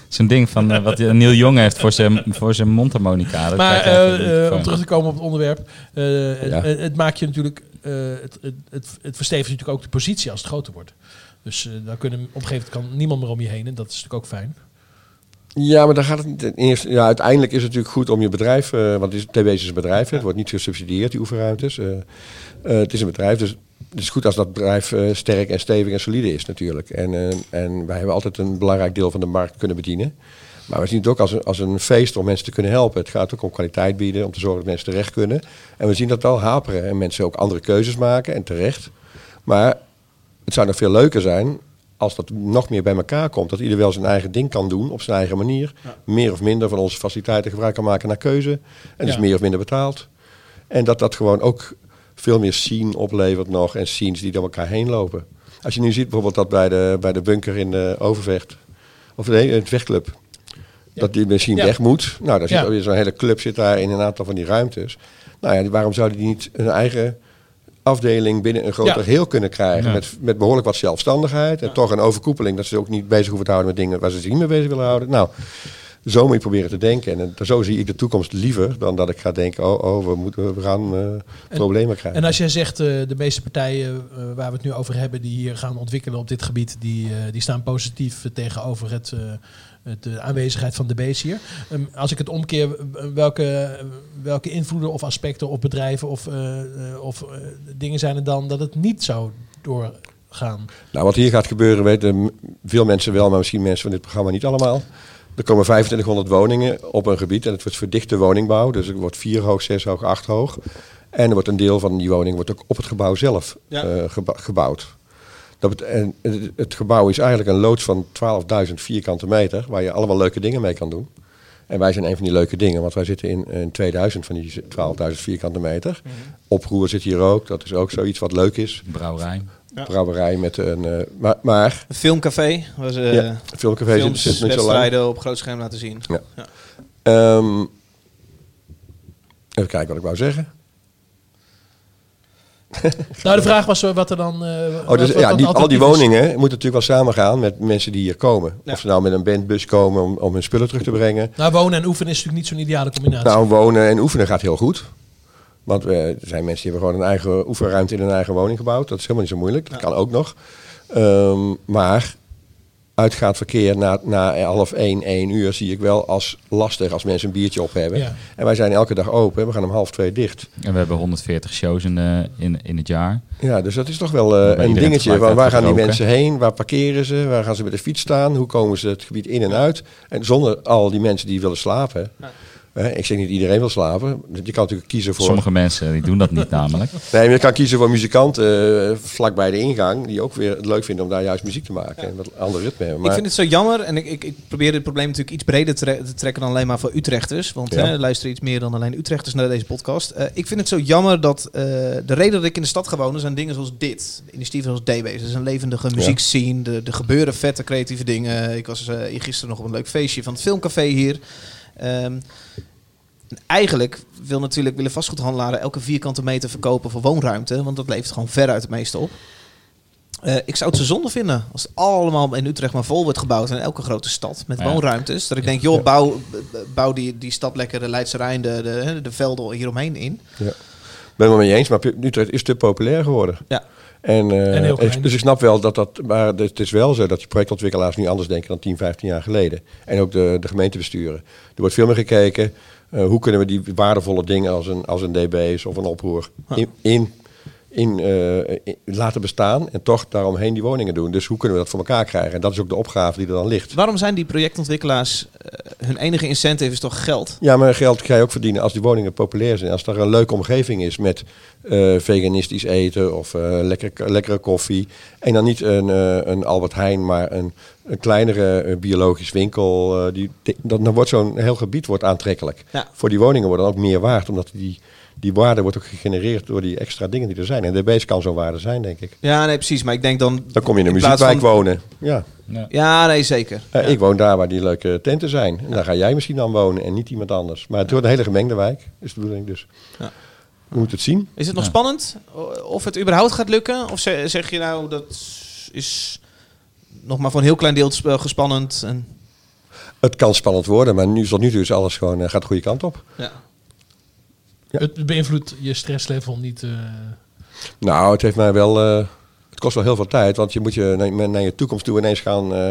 zo'n ding van eh, wat Neil Jong heeft voor zijn, voor zijn mondharmonica. Dat Maar om terug te komen op het onderwerp. eh, het, Ja. het, het maakt je natuurlijk. eh, het, het, het, het verstevigt natuurlijk ook de positie als het groter wordt. Dus eh, dan kunnen, op een gegeven moment kan niemand meer om je heen. En dat is natuurlijk ook fijn. Ja, maar dan gaat het niet. Eerst, ja, uiteindelijk is het natuurlijk goed om je bedrijf. eh, want het is, een bedrijf, het wordt niet gesubsidieerd, die oefenruimtes. eh, het is een bedrijf, dus het is goed als dat bedrijf sterk en stevig en solide is natuurlijk. En, en wij hebben altijd een belangrijk deel van de markt kunnen bedienen. Maar we zien het ook als een, als een feest om mensen te kunnen helpen. Het gaat ook om kwaliteit bieden, om te zorgen dat mensen terecht kunnen. En we zien dat wel haperen en mensen ook andere keuzes maken en terecht. Maar het zou nog veel leuker zijn als dat nog meer bij elkaar komt. Dat ieder wel zijn eigen ding kan doen op zijn eigen manier. Meer of minder van onze faciliteiten gebruik kan maken naar keuze. En dus meer of minder betaald. En dat dat gewoon ook veel meer scene oplevert nog. En scenes die door elkaar heen lopen. Als je nu ziet bijvoorbeeld dat bij de, bij de bunker in de Overvecht. Of nee, het Vechtclub. Dat die Ja. weg moet. Nou, daar zit Ja. alweer zo'n hele club zit daar in een aantal van die ruimtes. Nou ja, waarom zouden die niet een eigen afdeling binnen een groter Ja. geheel kunnen krijgen? Ja. Met, met behoorlijk wat zelfstandigheid. En toch een overkoepeling dat ze ook niet bezig hoeven te houden met dingen waar ze zich niet mee bezig willen houden. Nou, zo moet je proberen te denken. En eh, zo zie ik de toekomst liever dan dat ik ga denken: oh, oh we, moeten, we gaan eh, problemen krijgen. En als jij zegt, eh, de meeste partijen waar we het nu over hebben, die hier gaan ontwikkelen op dit gebied, die, die staan positief tegenover het, het, de aanwezigheid van de base hier. Ehm, als ik het omkeer, eh, welke, welke invloeden of aspecten of bedrijven of, eh, eh, of eh, dingen zijn er dan dat het niet zou doorgaan? Nou, wat hier gaat gebeuren weten veel mensen wel, maar misschien mensen van dit programma niet allemaal. Er komen 2500 woningen op een gebied en het wordt verdichte woningbouw. Dus het wordt 4 hoog, 6 hoog, 8 hoog. En er wordt een deel van die woning wordt ook op het gebouw zelf Ja. eh, gebouwd. Dat bet- en het, het gebouw is eigenlijk een loods van 12.000 vierkante meter, waar je allemaal leuke dingen mee kan doen. En wij zijn een van die leuke dingen, want wij zitten in, in 2000 van die 12.000 vierkante meter. Oproer zit hier ook, dat is ook zoiets wat leuk is. Brouwerij. Brouwerij met een... eh, maar, maar Een filmcafé. Ja, eh, filmcafé zit- films, zit niet zo lang. wedstrijden op groot scherm laten zien. Ja. Ja. Ehm, even kijken wat ik wou zeggen. Nou, de vraag was eh, wat er dan... eh, Oh, dus, wat ja, dan die, al die woningen moeten natuurlijk wel samengaan met mensen die hier komen. Of ze nou met een bandbus komen om, om hun spullen terug te brengen. Nou, wonen en oefenen is natuurlijk niet zo'n ideale combinatie. Nou, wonen en oefenen gaat heel goed. Want we, er zijn mensen die hebben gewoon een eigen oefenruimte in hun eigen woning gebouwd. Dat is helemaal niet zo moeilijk. Dat kan ook nog. Ehm, maar uitgaand verkeer na, na half één, één uur zie ik wel als lastig als mensen een biertje op hebben. Ja. En wij zijn elke dag open. We gaan om half twee dicht. En we hebben 140 shows in, de, in, in het jaar. Ja, dus dat is toch wel eh, Waarbij een dingetje. Waar, waar gaan die mensen heen? Waar parkeren ze? Waar gaan ze met de fiets staan? Hoe komen ze het gebied in en uit? En zonder al die mensen die willen slapen. Hè, ik zeg niet iedereen wil slapen. Je kan natuurlijk kiezen voor... Sommige mensen die doen dat niet namelijk. Nee, maar je kan kiezen voor muzikanten eh, vlak bij de ingang. Die ook weer het leuk vinden om daar juist muziek te maken. En wat ander ritme hebben. Maar, Ik vind het zo jammer en ik, ik, ik probeer dit probleem natuurlijk iets breder te, tre- te trekken dan alleen maar voor Utrechters. Want Ja. hè, er luisteren iets meer dan alleen Utrechters naar deze podcast. Eh, ik vind het zo jammer dat eh, de reden dat ik in de stad ga wonen zijn dingen zoals dit. Initiatieven zoals D-Base. Het is een levendige muziekscene. De, er gebeuren vette creatieve dingen. Ik was eh, gisteren nog op een leuk feestje van het filmcafé hier. Ehm, en eigenlijk wil natuurlijk, willen vastgoedhandelaren elke vierkante meter verkopen voor woonruimte. Want dat levert gewoon veruit het meeste op. Eh, ik zou het zo zonde vinden als het allemaal in Utrecht maar vol wordt gebouwd in elke grote stad met Ja. woonruimtes. Dat ik denk, joh, bouw, bouw die, die stad lekker de Leidse Rijn, de, de, de velden hieromheen in. ja. Ik ben het wel mee eens, maar Utrecht is te populair geworden. Ja. En, eh, En dus ik snap wel dat dat... Maar het is wel zo dat die projectontwikkelaars nu anders denken dan 10, 15 jaar geleden. En ook de, de gemeentebesturen. Er wordt veel meer gekeken... eh, hoe kunnen we die waardevolle dingen als een, als een DB's of een oproer... in, in, in, eh, in- laten bestaan en toch daaromheen die woningen doen. Dus hoe kunnen we dat voor elkaar krijgen? En dat is ook de opgave die er dan ligt. Waarom zijn die projectontwikkelaars, eh, hun enige incentive is toch geld? Ja, maar geld ga je ook verdienen als die woningen populair zijn. Als er een leuke omgeving is met eh, veganistisch eten of lekker, lekkere koffie. En dan niet een, een Albert Heijn, maar een, een kleinere biologisch winkel. die, dan, dan wordt zo'n heel gebied wordt aantrekkelijk. Ja. Voor die woningen wordt dan ook meer waard, omdat die, die waarde wordt ook gegenereerd door die extra dingen die er zijn. En de base kan zo'n waarde zijn, denk ik. Ja, nee, precies. Maar ik denk dan... Dan kom je in een muziekwijk van- wonen. Ja. Ja. Ja, nee, zeker. Eh, Ik woon daar waar die leuke tenten zijn. En daar ga jij misschien dan wonen en niet iemand anders. Maar het wordt een hele gemengde wijk, is de bedoeling dus. Ja. We moeten het zien. Is het nog Ja. spannend? Of het überhaupt gaat lukken? Of ze- zeg je nou, dat is nog maar voor een heel klein deel sp- gespannend? En, Het kan spannend worden, maar nu, tot nu toe is alles gewoon, eh, gaat de goede kant op. ja. Ja. Het beïnvloedt je stresslevel niet. eh, Nou, het heeft mij wel. eh, het kost wel heel veel tijd, want je moet je naar, naar je toekomst toe ineens gaan eh,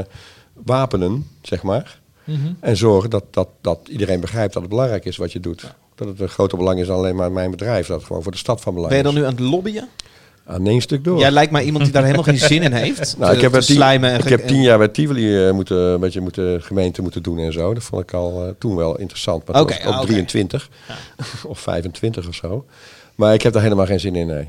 wapenen, zeg maar. mhm. En zorgen dat, dat, dat iedereen begrijpt dat het belangrijk is wat je doet. Dat het een groter belang is dan alleen maar mijn bedrijf. Dat het gewoon voor de stad van belang Ben je dan is. nu aan het lobbyen? Aan één stuk door. Jij lijkt mij iemand die daar helemaal geen zin in heeft. Nou, Te- ik heb, tien, slijmen en ik heb tien jaar bij Tivoli eh, moeten, een beetje moeten, gemeente moeten doen en zo. Dat vond ik al eh, toen wel interessant. Maar ah, oké. 23 of 25 of zo. Maar ik heb daar helemaal geen zin in, nee.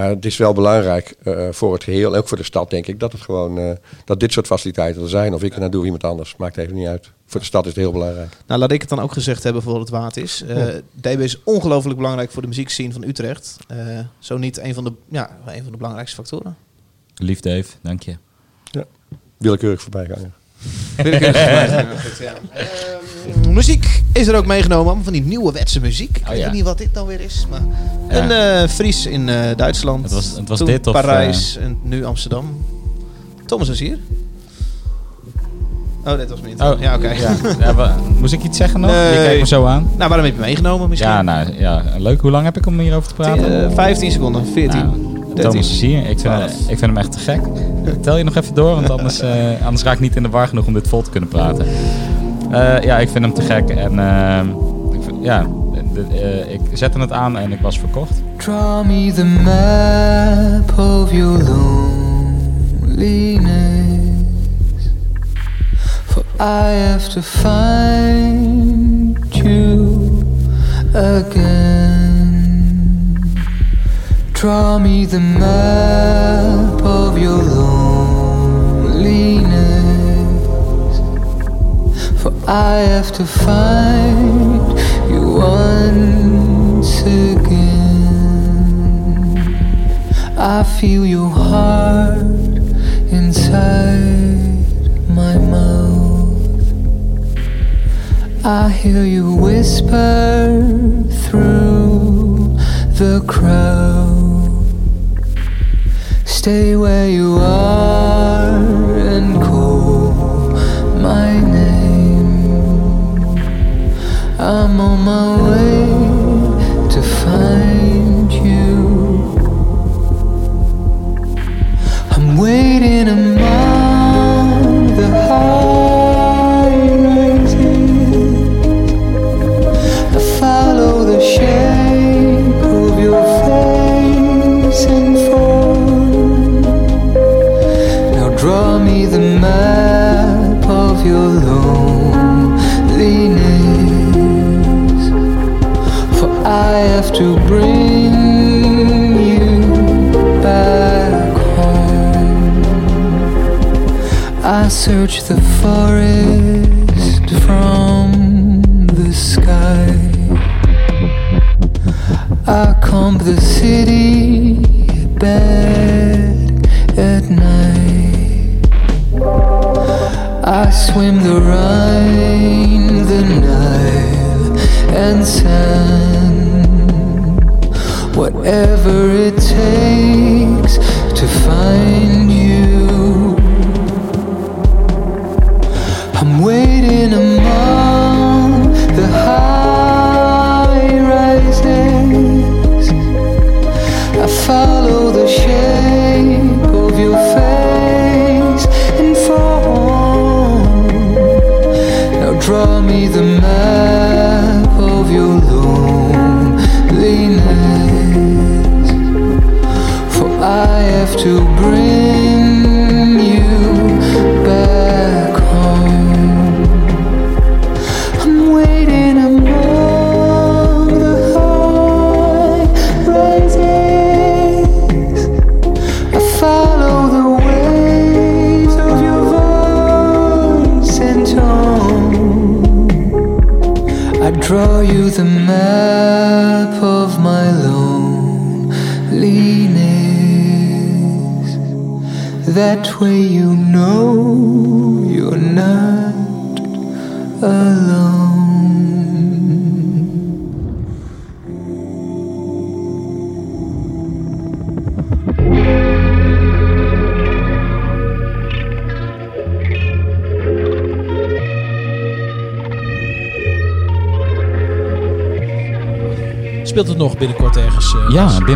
Maar het is wel belangrijk eh, voor het geheel, ook voor de stad denk ik, dat, het gewoon, eh, dat dit soort faciliteiten er zijn. Of ik er nou doe of iemand anders, maakt even niet uit. Voor de stad is het heel belangrijk. Nou, laat ik het dan ook gezegd hebben voor wat het waard is. Eh, DB is ongelooflijk belangrijk voor de muziekscene van Utrecht. Eh, zo niet een van, de, ja, een van de belangrijkste factoren. Lief Dave, dank je. Willekeurig voorbijganger. Willekeurig ja. Ehm, muziek is er ook meegenomen, van die nieuwe wetse muziek. Ik Oh, weet niet wat dit nou weer is, maar... Ja. Een eh, Fries in eh, Duitsland. Het was- het was Toen dit of, Parijs en nu Amsterdam. Thomas is hier. Oh, dit was niet. Oh, ja, oké. Ja. Ja, wa- moest ik iets zeggen nog? Nee. Je kijkt me zo aan. Nou, waarom heb je meegenomen misschien? Ja, nou ja, leuk. Hoe lang heb ik om hierover te praten? Eh, 15 seconden, 14. Nou, 13. Thomas is hier. Ik vind, ik vind hem echt te gek. Tel je nog even door, want anders, eh, anders raak ik niet in de war genoeg om dit vol te kunnen praten. Eh, ja, ik vind hem te gek. En ehm, ik vind- ja, de- eh, ik zette het aan en ik was verkocht. Draw me the map of your loneliness. For I have to find you again. Draw me the map of your loneliness. For I have to find you once again. I feel your heart inside my mouth. I hear you whisper through the crowd. Stay where you are and call my name. I'm on my way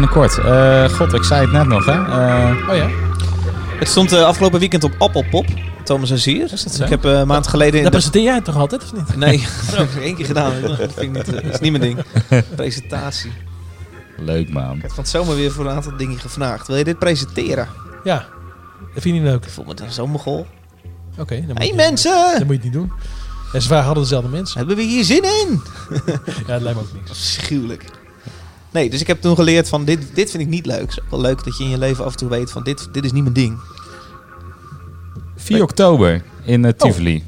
binnenkort. Eh, God, ik zei het net nog, hè. Eh, Oh ja? Het stond eh, afgelopen weekend op Appelpop. Thomas Azier. Is dat zo? Ik heb eh, een maand geleden... in Dat de- presenteer jij toch altijd, of niet? Nee, dat heb ik één keer gedaan. Dat vind ik niet, dat is niet mijn ding. Presentatie. Leuk man. Ik heb van het zomer weer voor een aantal dingen gevraagd. Wil je dit presenteren? Ja, dat vind je niet leuk. Ik voel me dan zo'n mogol. Oké, dan moet Hey je- mensen! Dan moet je het niet doen. En ze hadden dezelfde mensen. Hebben we hier zin in? Ja, het lijkt me ook niks. Afschuwelijk. Nee, dus ik heb toen geleerd van dit, dit vind ik niet leuk. Het is ook wel leuk dat je in je leven af en toe weet van dit, dit is niet mijn ding. 4 oktober in eh, Tivoli.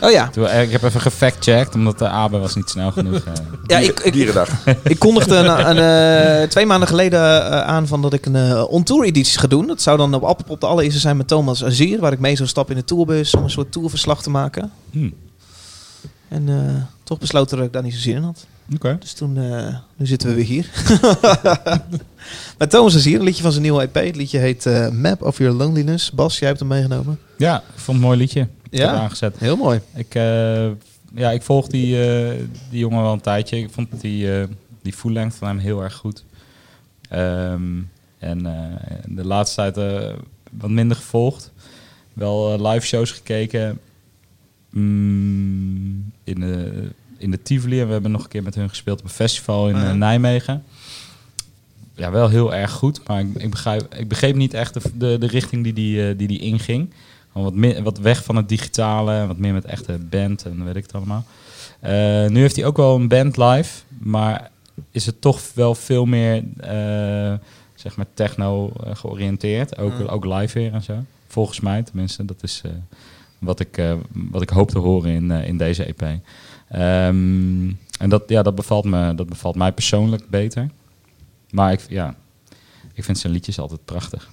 Oh ja. Eh, Ik heb even gefact-checked, omdat de Abe was niet snel genoeg. eh. Ja, ik, ik, Dierendag. ik kondigde een, een, eh, twee maanden geleden aan van dat ik een eh on-tour editie ga doen. Dat zou dan op Appelpop de allereerste zijn met Thomas Azier. Waar ik mee zou stappen in de tourbus om een soort tourverslag te maken. Hm. En eh, toch besloten dat ik daar niet zo zin in had. Oké. Dus toen, eh, nu zitten we weer hier. met Thomas Azier, een liedje van zijn nieuwe EP. Het liedje heet eh, Map of Your Loneliness. Bas, jij hebt hem meegenomen. Ja, ik vond het een mooi liedje. Ik Ja? heb aangezet. Heel mooi. Ik, eh, ja, ik volg die, die jongen wel een tijdje. Ik vond die, die full length van hem heel erg goed. Ehm, en de laatste tijd wat minder gevolgd. Wel live shows gekeken. Mm, in, de, in de Tivoli. En we hebben nog een keer met hun gespeeld op een festival in eh, Ja. Nijmegen. Ja, wel heel erg goed. Maar ik, ik, begrijp, ik begreep niet echt de, de, de richting die die, eh, die die inging. Wat, meer, wat weg van het digitale, wat meer met echte band en weet ik het allemaal. Eh, nu heeft hij ook wel een band live, maar is het toch wel veel meer eh, zeg maar techno eh, georiënteerd. Ook, Mm. ook live weer en zo. Volgens mij tenminste. Dat is eh, wat, ik, eh, wat ik hoop te horen in, eh, in deze EP. Ehm, en dat, ja, dat, bevalt me, dat bevalt mij persoonlijk beter. Maar ik, ja, ik vind zijn liedjes altijd prachtig.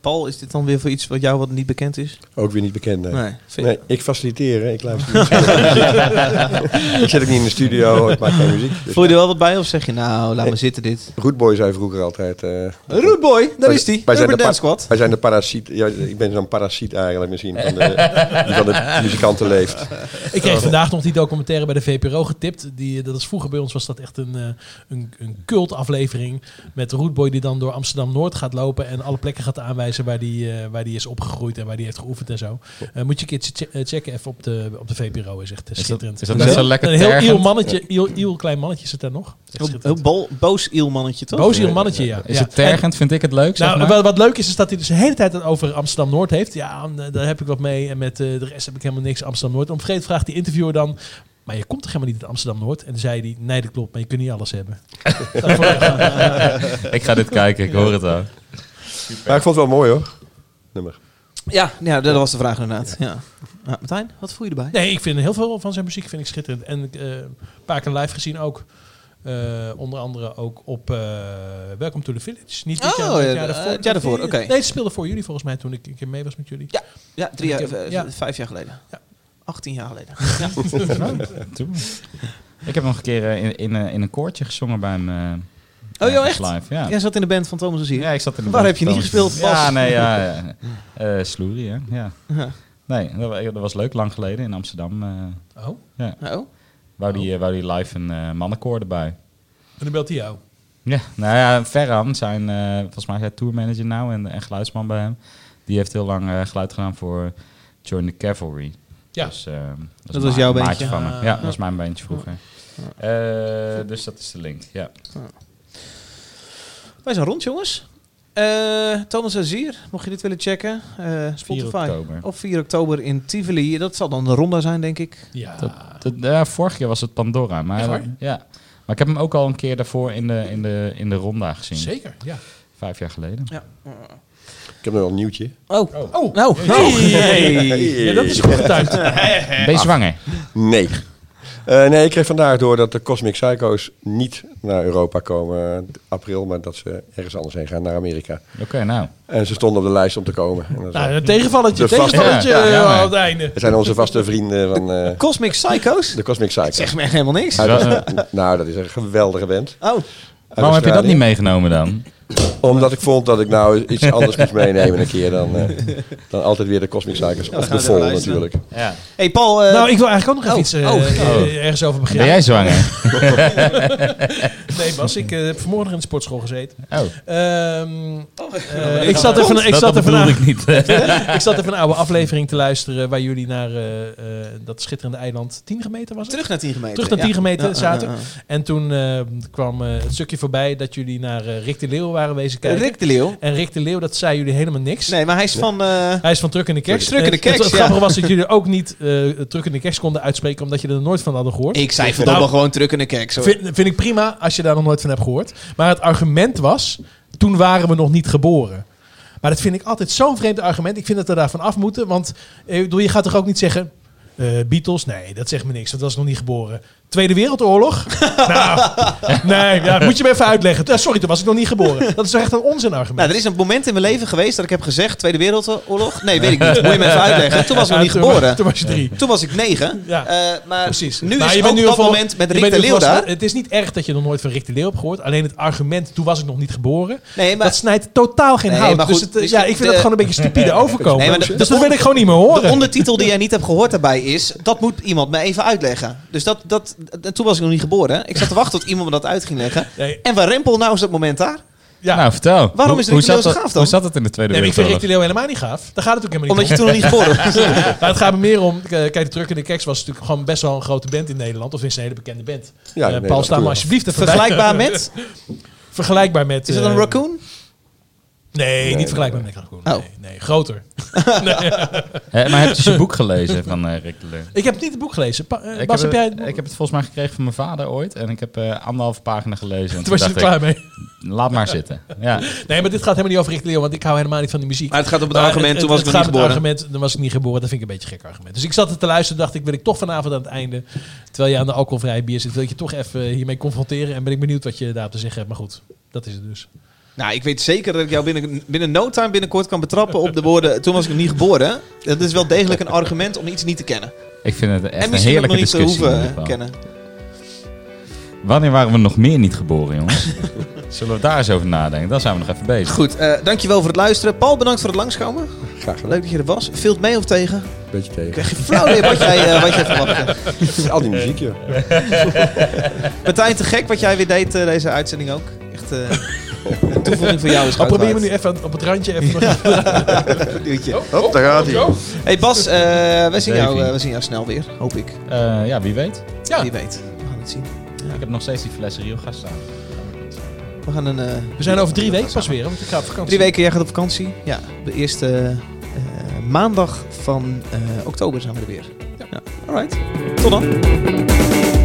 Paul, is dit dan weer voor iets wat jou wat niet bekend is? Ook weer niet bekend. Nee. Nee, ik faciliteer. hè. Ik luister niet. ik zit ook niet in de studio. Ik maak geen muziek. Dus Voel je er wel wat bij of zeg je nou, laat Nee. maar zitten dit? Rootboy zei vroeger altijd. eh, Rootboy, daar is die. Wij zijn, de Urban pa- Dance Squad. wij zijn de parasiet. Ja, ik ben zo'n parasiet eigenlijk misschien. Van de, die van de muzikanten leeft. Ik kreeg vandaag nog die documentaire bij de VPRO getipt. Die, dat is vroeger bij ons was dat echt een, eh, een, een cultaflevering. Met Rootboy die dan door Amsterdam-Noord gaat lopen. En alle plekken gaat aanwijzen waar die, eh, waar die is opgegroeid en waar die heeft geoefend en zo. Eh, moet je een keertje eh, checken even op de, op de VPRO. Is echt dat- schitterend. is dat net zo lekker Een heel iel mannetje, iel, iel klein mannetje zit daar nog. Bol- boos ielmannetje, toch? Boos iel mannetje, ja. Is het tergend? Vind ik het leuk, zeg Nou, maar? wat, wat leuk is, is dat hij dus de hele tijd het over Amsterdam-Noord heeft. Ja, daar heb ik wat mee. En met de rest heb ik helemaal niks Amsterdam-Noord. Een gegeven moment vraagt die interviewer dan... Maar je komt toch helemaal niet uit Amsterdam-Noord? En dan zei hij, nee, dat klopt, maar je kunt niet alles hebben. Dat ik ga dit kijken, ik hoor het al. Maar ik vond het wel mooi hoor. Nummer. Ja, ja, dat was de vraag inderdaad. Ja. Ja, Martijn, wat voel je erbij? Nee, ik vind heel veel van zijn muziek vind ik schitterend. En ik, eh, een paar keer live gezien ook. Eh, onder andere ook op eh Welcome to the Village. Niet dit Oh, jaar, maar het ja, jaar daarvoor. jaar daarvoor, oké. Nee, het speelde voor jullie volgens mij toen ik een keer mee was met jullie. Ja, ja drie jaar, heb- ja. vijf jaar geleden. Ja. 18 jaar geleden. Toen. Ik heb nog een keer in, in, in een koortje gezongen bij hem. Oh joh, echt? Live. Ja. Jij zat in de band van Thomas Azier. Ja, ik zat in de Waar band heb je niet gespeeld, Bas? Ja, nee, ja. ja. Eh, Sloerie, hè? Ja. Nee, dat, wa- dat was leuk, lang geleden in Amsterdam. eh, Oh, ja. Oh. Wou die, eh, wou die live een eh mannenkoor erbij. en dan belt hij jou. Ja, nou ja, Ferran, zijn, eh, volgens mij is hij tourmanager nou en, en geluidsman bij hem. Die heeft heel lang eh, geluid gedaan voor Join the Cavalry. Ja. Dus, Dat een was jouw maatje bandje? van me. Ah. Ja, dat was mijn bandje vroeger. Eh, dus dat is de link, ja. Wij zijn rond, jongens. Eh, Thomas Azier, mocht je dit willen checken. eh, Spotify. oktober. Op 4 oktober in Tivoli. Dat zal dan de ronda zijn, denk ik. Ja. Dat, dat, ja, vorig jaar was het Pandora. Maar, Echt waar? ja. maar ik heb hem ook al een keer daarvoor in de, in de, in de ronda gezien. Zeker, ja. Vijf jaar geleden. Ja. Ik heb nog wel een nieuwtje. Oh, Oh, nou. Hey. Ja, dat is goed getimed. Ben je zwanger? Nee. Eh, nee, ik kreeg vandaag door dat de Cosmic Psycho's niet naar Europa komen eh, april, maar dat ze ergens anders heen gaan, naar Amerika. Oké, nou. En ze stonden op de lijst om te komen. En dat is Nou, een tegenvalletje, tegenvalletje Ja, ja, eh, aan het einde. Zijn onze vaste vrienden van eh, Cosmic Psychos? de Cosmic Psycho's. Zeg me echt helemaal niks. Nou, dat is een geweldige band. Oh, Waarom heb je dat niet meegenomen dan? Omdat ik vond dat ik nou iets anders moest meenemen een keer dan, eh, dan altijd weer de Cosmic Cycles. Of de Vol natuurlijk. Ja. Hey Paul. eh, nou, ik wil eigenlijk ook nog even oh, iets eh, oh. ergens over beginnen. Ben jij zwanger? nee, Bas, ik eh, heb vanmorgen in de sportschool gezeten. Oh. Ehm, eh, dat ik zat even, ik zat naar, ik niet. ik zat even een oude aflevering te luisteren waar jullie naar eh, eh, dat schitterende eiland 10 gemeten was het? Terug naar 10 gemeten. Terug naar 10 ja. gemeten Ja, zaten. ja, ja. En toen eh, kwam het stukje voorbij dat jullie naar Rick de Leeuw waren wezen kijken. Rick de Leeuw. En Rick de Leeuw, dat zei jullie helemaal niks. Nee, maar hij is van... eh, Hij is van Truck in de Keks. Truck in de Keks, Het, het ja. grappige was dat jullie ook niet eh Truck in de Keks konden uitspreken, omdat je er nooit van hadden gehoord. ik zei Nou, verdomme gewoon druk in de hoor. Vind, vind ik prima als je daar nog nooit van hebt gehoord. Maar het argument was, toen waren we nog niet geboren. Maar dat vind ik altijd zo'n vreemd argument. Ik vind dat we daarvan af moeten. Want eh, bedoel, je gaat toch ook niet zeggen... Beatles? Nee, dat zegt me niks. Dat was nog niet geboren. Tweede Wereldoorlog? nou, nee, ja, moet je me even uitleggen. Eh, sorry, toen was ik nog niet geboren. Dat is toch echt een onzin argument. Nou, er is een moment in mijn leven geweest dat ik heb gezegd... Tweede Wereldoorlog? Nee, weet ik niet. Moet je me even uitleggen. Toen was ik nog niet geboren. Toen was je drie. Toen was ik negen. Ja. Eh, maar Precies. nu Maar is je je bent ook nu op dat moment met Rick de Leeuw daar. Het is niet erg dat je nog nooit van Rick de Leeuw hebt gehoord. Alleen het argument, toen was ik nog niet geboren. Nee, maar... dat snijdt totaal geen Nee, hout. maar dus het, eh, dus ja, ik vind dat gewoon een beetje stupide overkomen. Nee, maar de- dus dat wil ik gewoon niet meer horen. De ondertitel die jij niet hebt gehoord daarbij is... Dat moet iemand me even uitleggen. Dus dat, dat, en toen was ik nog niet geboren. Ik zat te wachten tot iemand me dat uit ging leggen. Nee. En waar Rempel nou is dat moment daar? Ja. Nou, vertel. Waarom Hoe- is Rick hoe zat dat- gaaf dan? Hoe zat het in de Tweede Nee, maar ik vind Rick Wereldoorlog? helemaal niet gaaf. Daar gaat het ook helemaal Omdat niet je om. toen nog niet geboren was. Maar het gaat me meer om... eh, Kijk, de Truck in de Keks was natuurlijk gewoon best wel een grote band in Nederland. Of is een hele bekende band. Ja, Eh, Paul, sta maar alsjeblieft. Vergelijkbaar met? Vergelijkbaar met... Is het een eh, raccoon? Nee, niet vergelijkbaar met raccoon. Oh. Nee, nee, groter. Hè, maar heb je zijn boek gelezen van eh, Rick de? Ik heb niet het boek gelezen. Pa- eh, Ik Bas, heb, heb, jij... het- ik heb het volgens mij gekregen van mijn vader ooit. En ik heb eh anderhalve pagina gelezen. En Toen was je er dacht klaar ik, mee. Laat maar zitten. Ja. Nee, maar dit gaat helemaal niet over Rick de Leeuw, want ik hou helemaal niet van die muziek. Maar het gaat om het Maar argument, toen was ik het nog gaat niet om het geboren. argument, dan was ik niet geboren. Dat vind ik een beetje een gek argument. Dus ik zat er te luisteren dacht ik, wil ik toch vanavond aan het einde, terwijl je aan de alcoholvrije bier zit, wil ik je toch even hiermee confronteren. En ben ik benieuwd wat je daarop te zeggen hebt. Maar goed, dat is het dus. Nou, ik weet zeker dat ik jou binnen, binnen no time binnenkort kan betrappen op de woorden... Toen was ik nog niet geboren. Dat is wel degelijk een argument om iets niet te kennen. Ik vind het echt en een heerlijke nog niet te discussie. hoeven geval. kennen. Wanneer waren we nog meer niet geboren, jongens? Zullen we daar eens over nadenken? Dan zijn we nog even bezig. Goed, eh, dankjewel voor het luisteren. Paul, bedankt voor het langskomen. Graag gedaan. Leuk dat je er was. Viel het mee of tegen? Beetje tegen. Krijg je flauw idee wat jij, eh, wat jij verwachtte. Al die muziek, ja. Martijn, te gek wat jij weer deed eh, deze uitzending ook. Echt eh, toevoeging voor jou is Oh, probeer me nu even op het randje even nog... waard. Duwtje. Hop, daar gaat hij. Hey Bas, eh, we, zien jou, eh, we zien jou snel weer, hoop ik. Eh, ja, wie weet. Ja. Wie weet. We gaan het zien. Ik heb nog steeds die flessen Rio gas staan. We gaan een... We zijn over drie weken pas weer, want ik ga op vakantie. Drie weken, jij gaat op vakantie. Ja, de eerste eh, maandag van eh, oktober zijn we er weer. Ja. Alright, tot dan.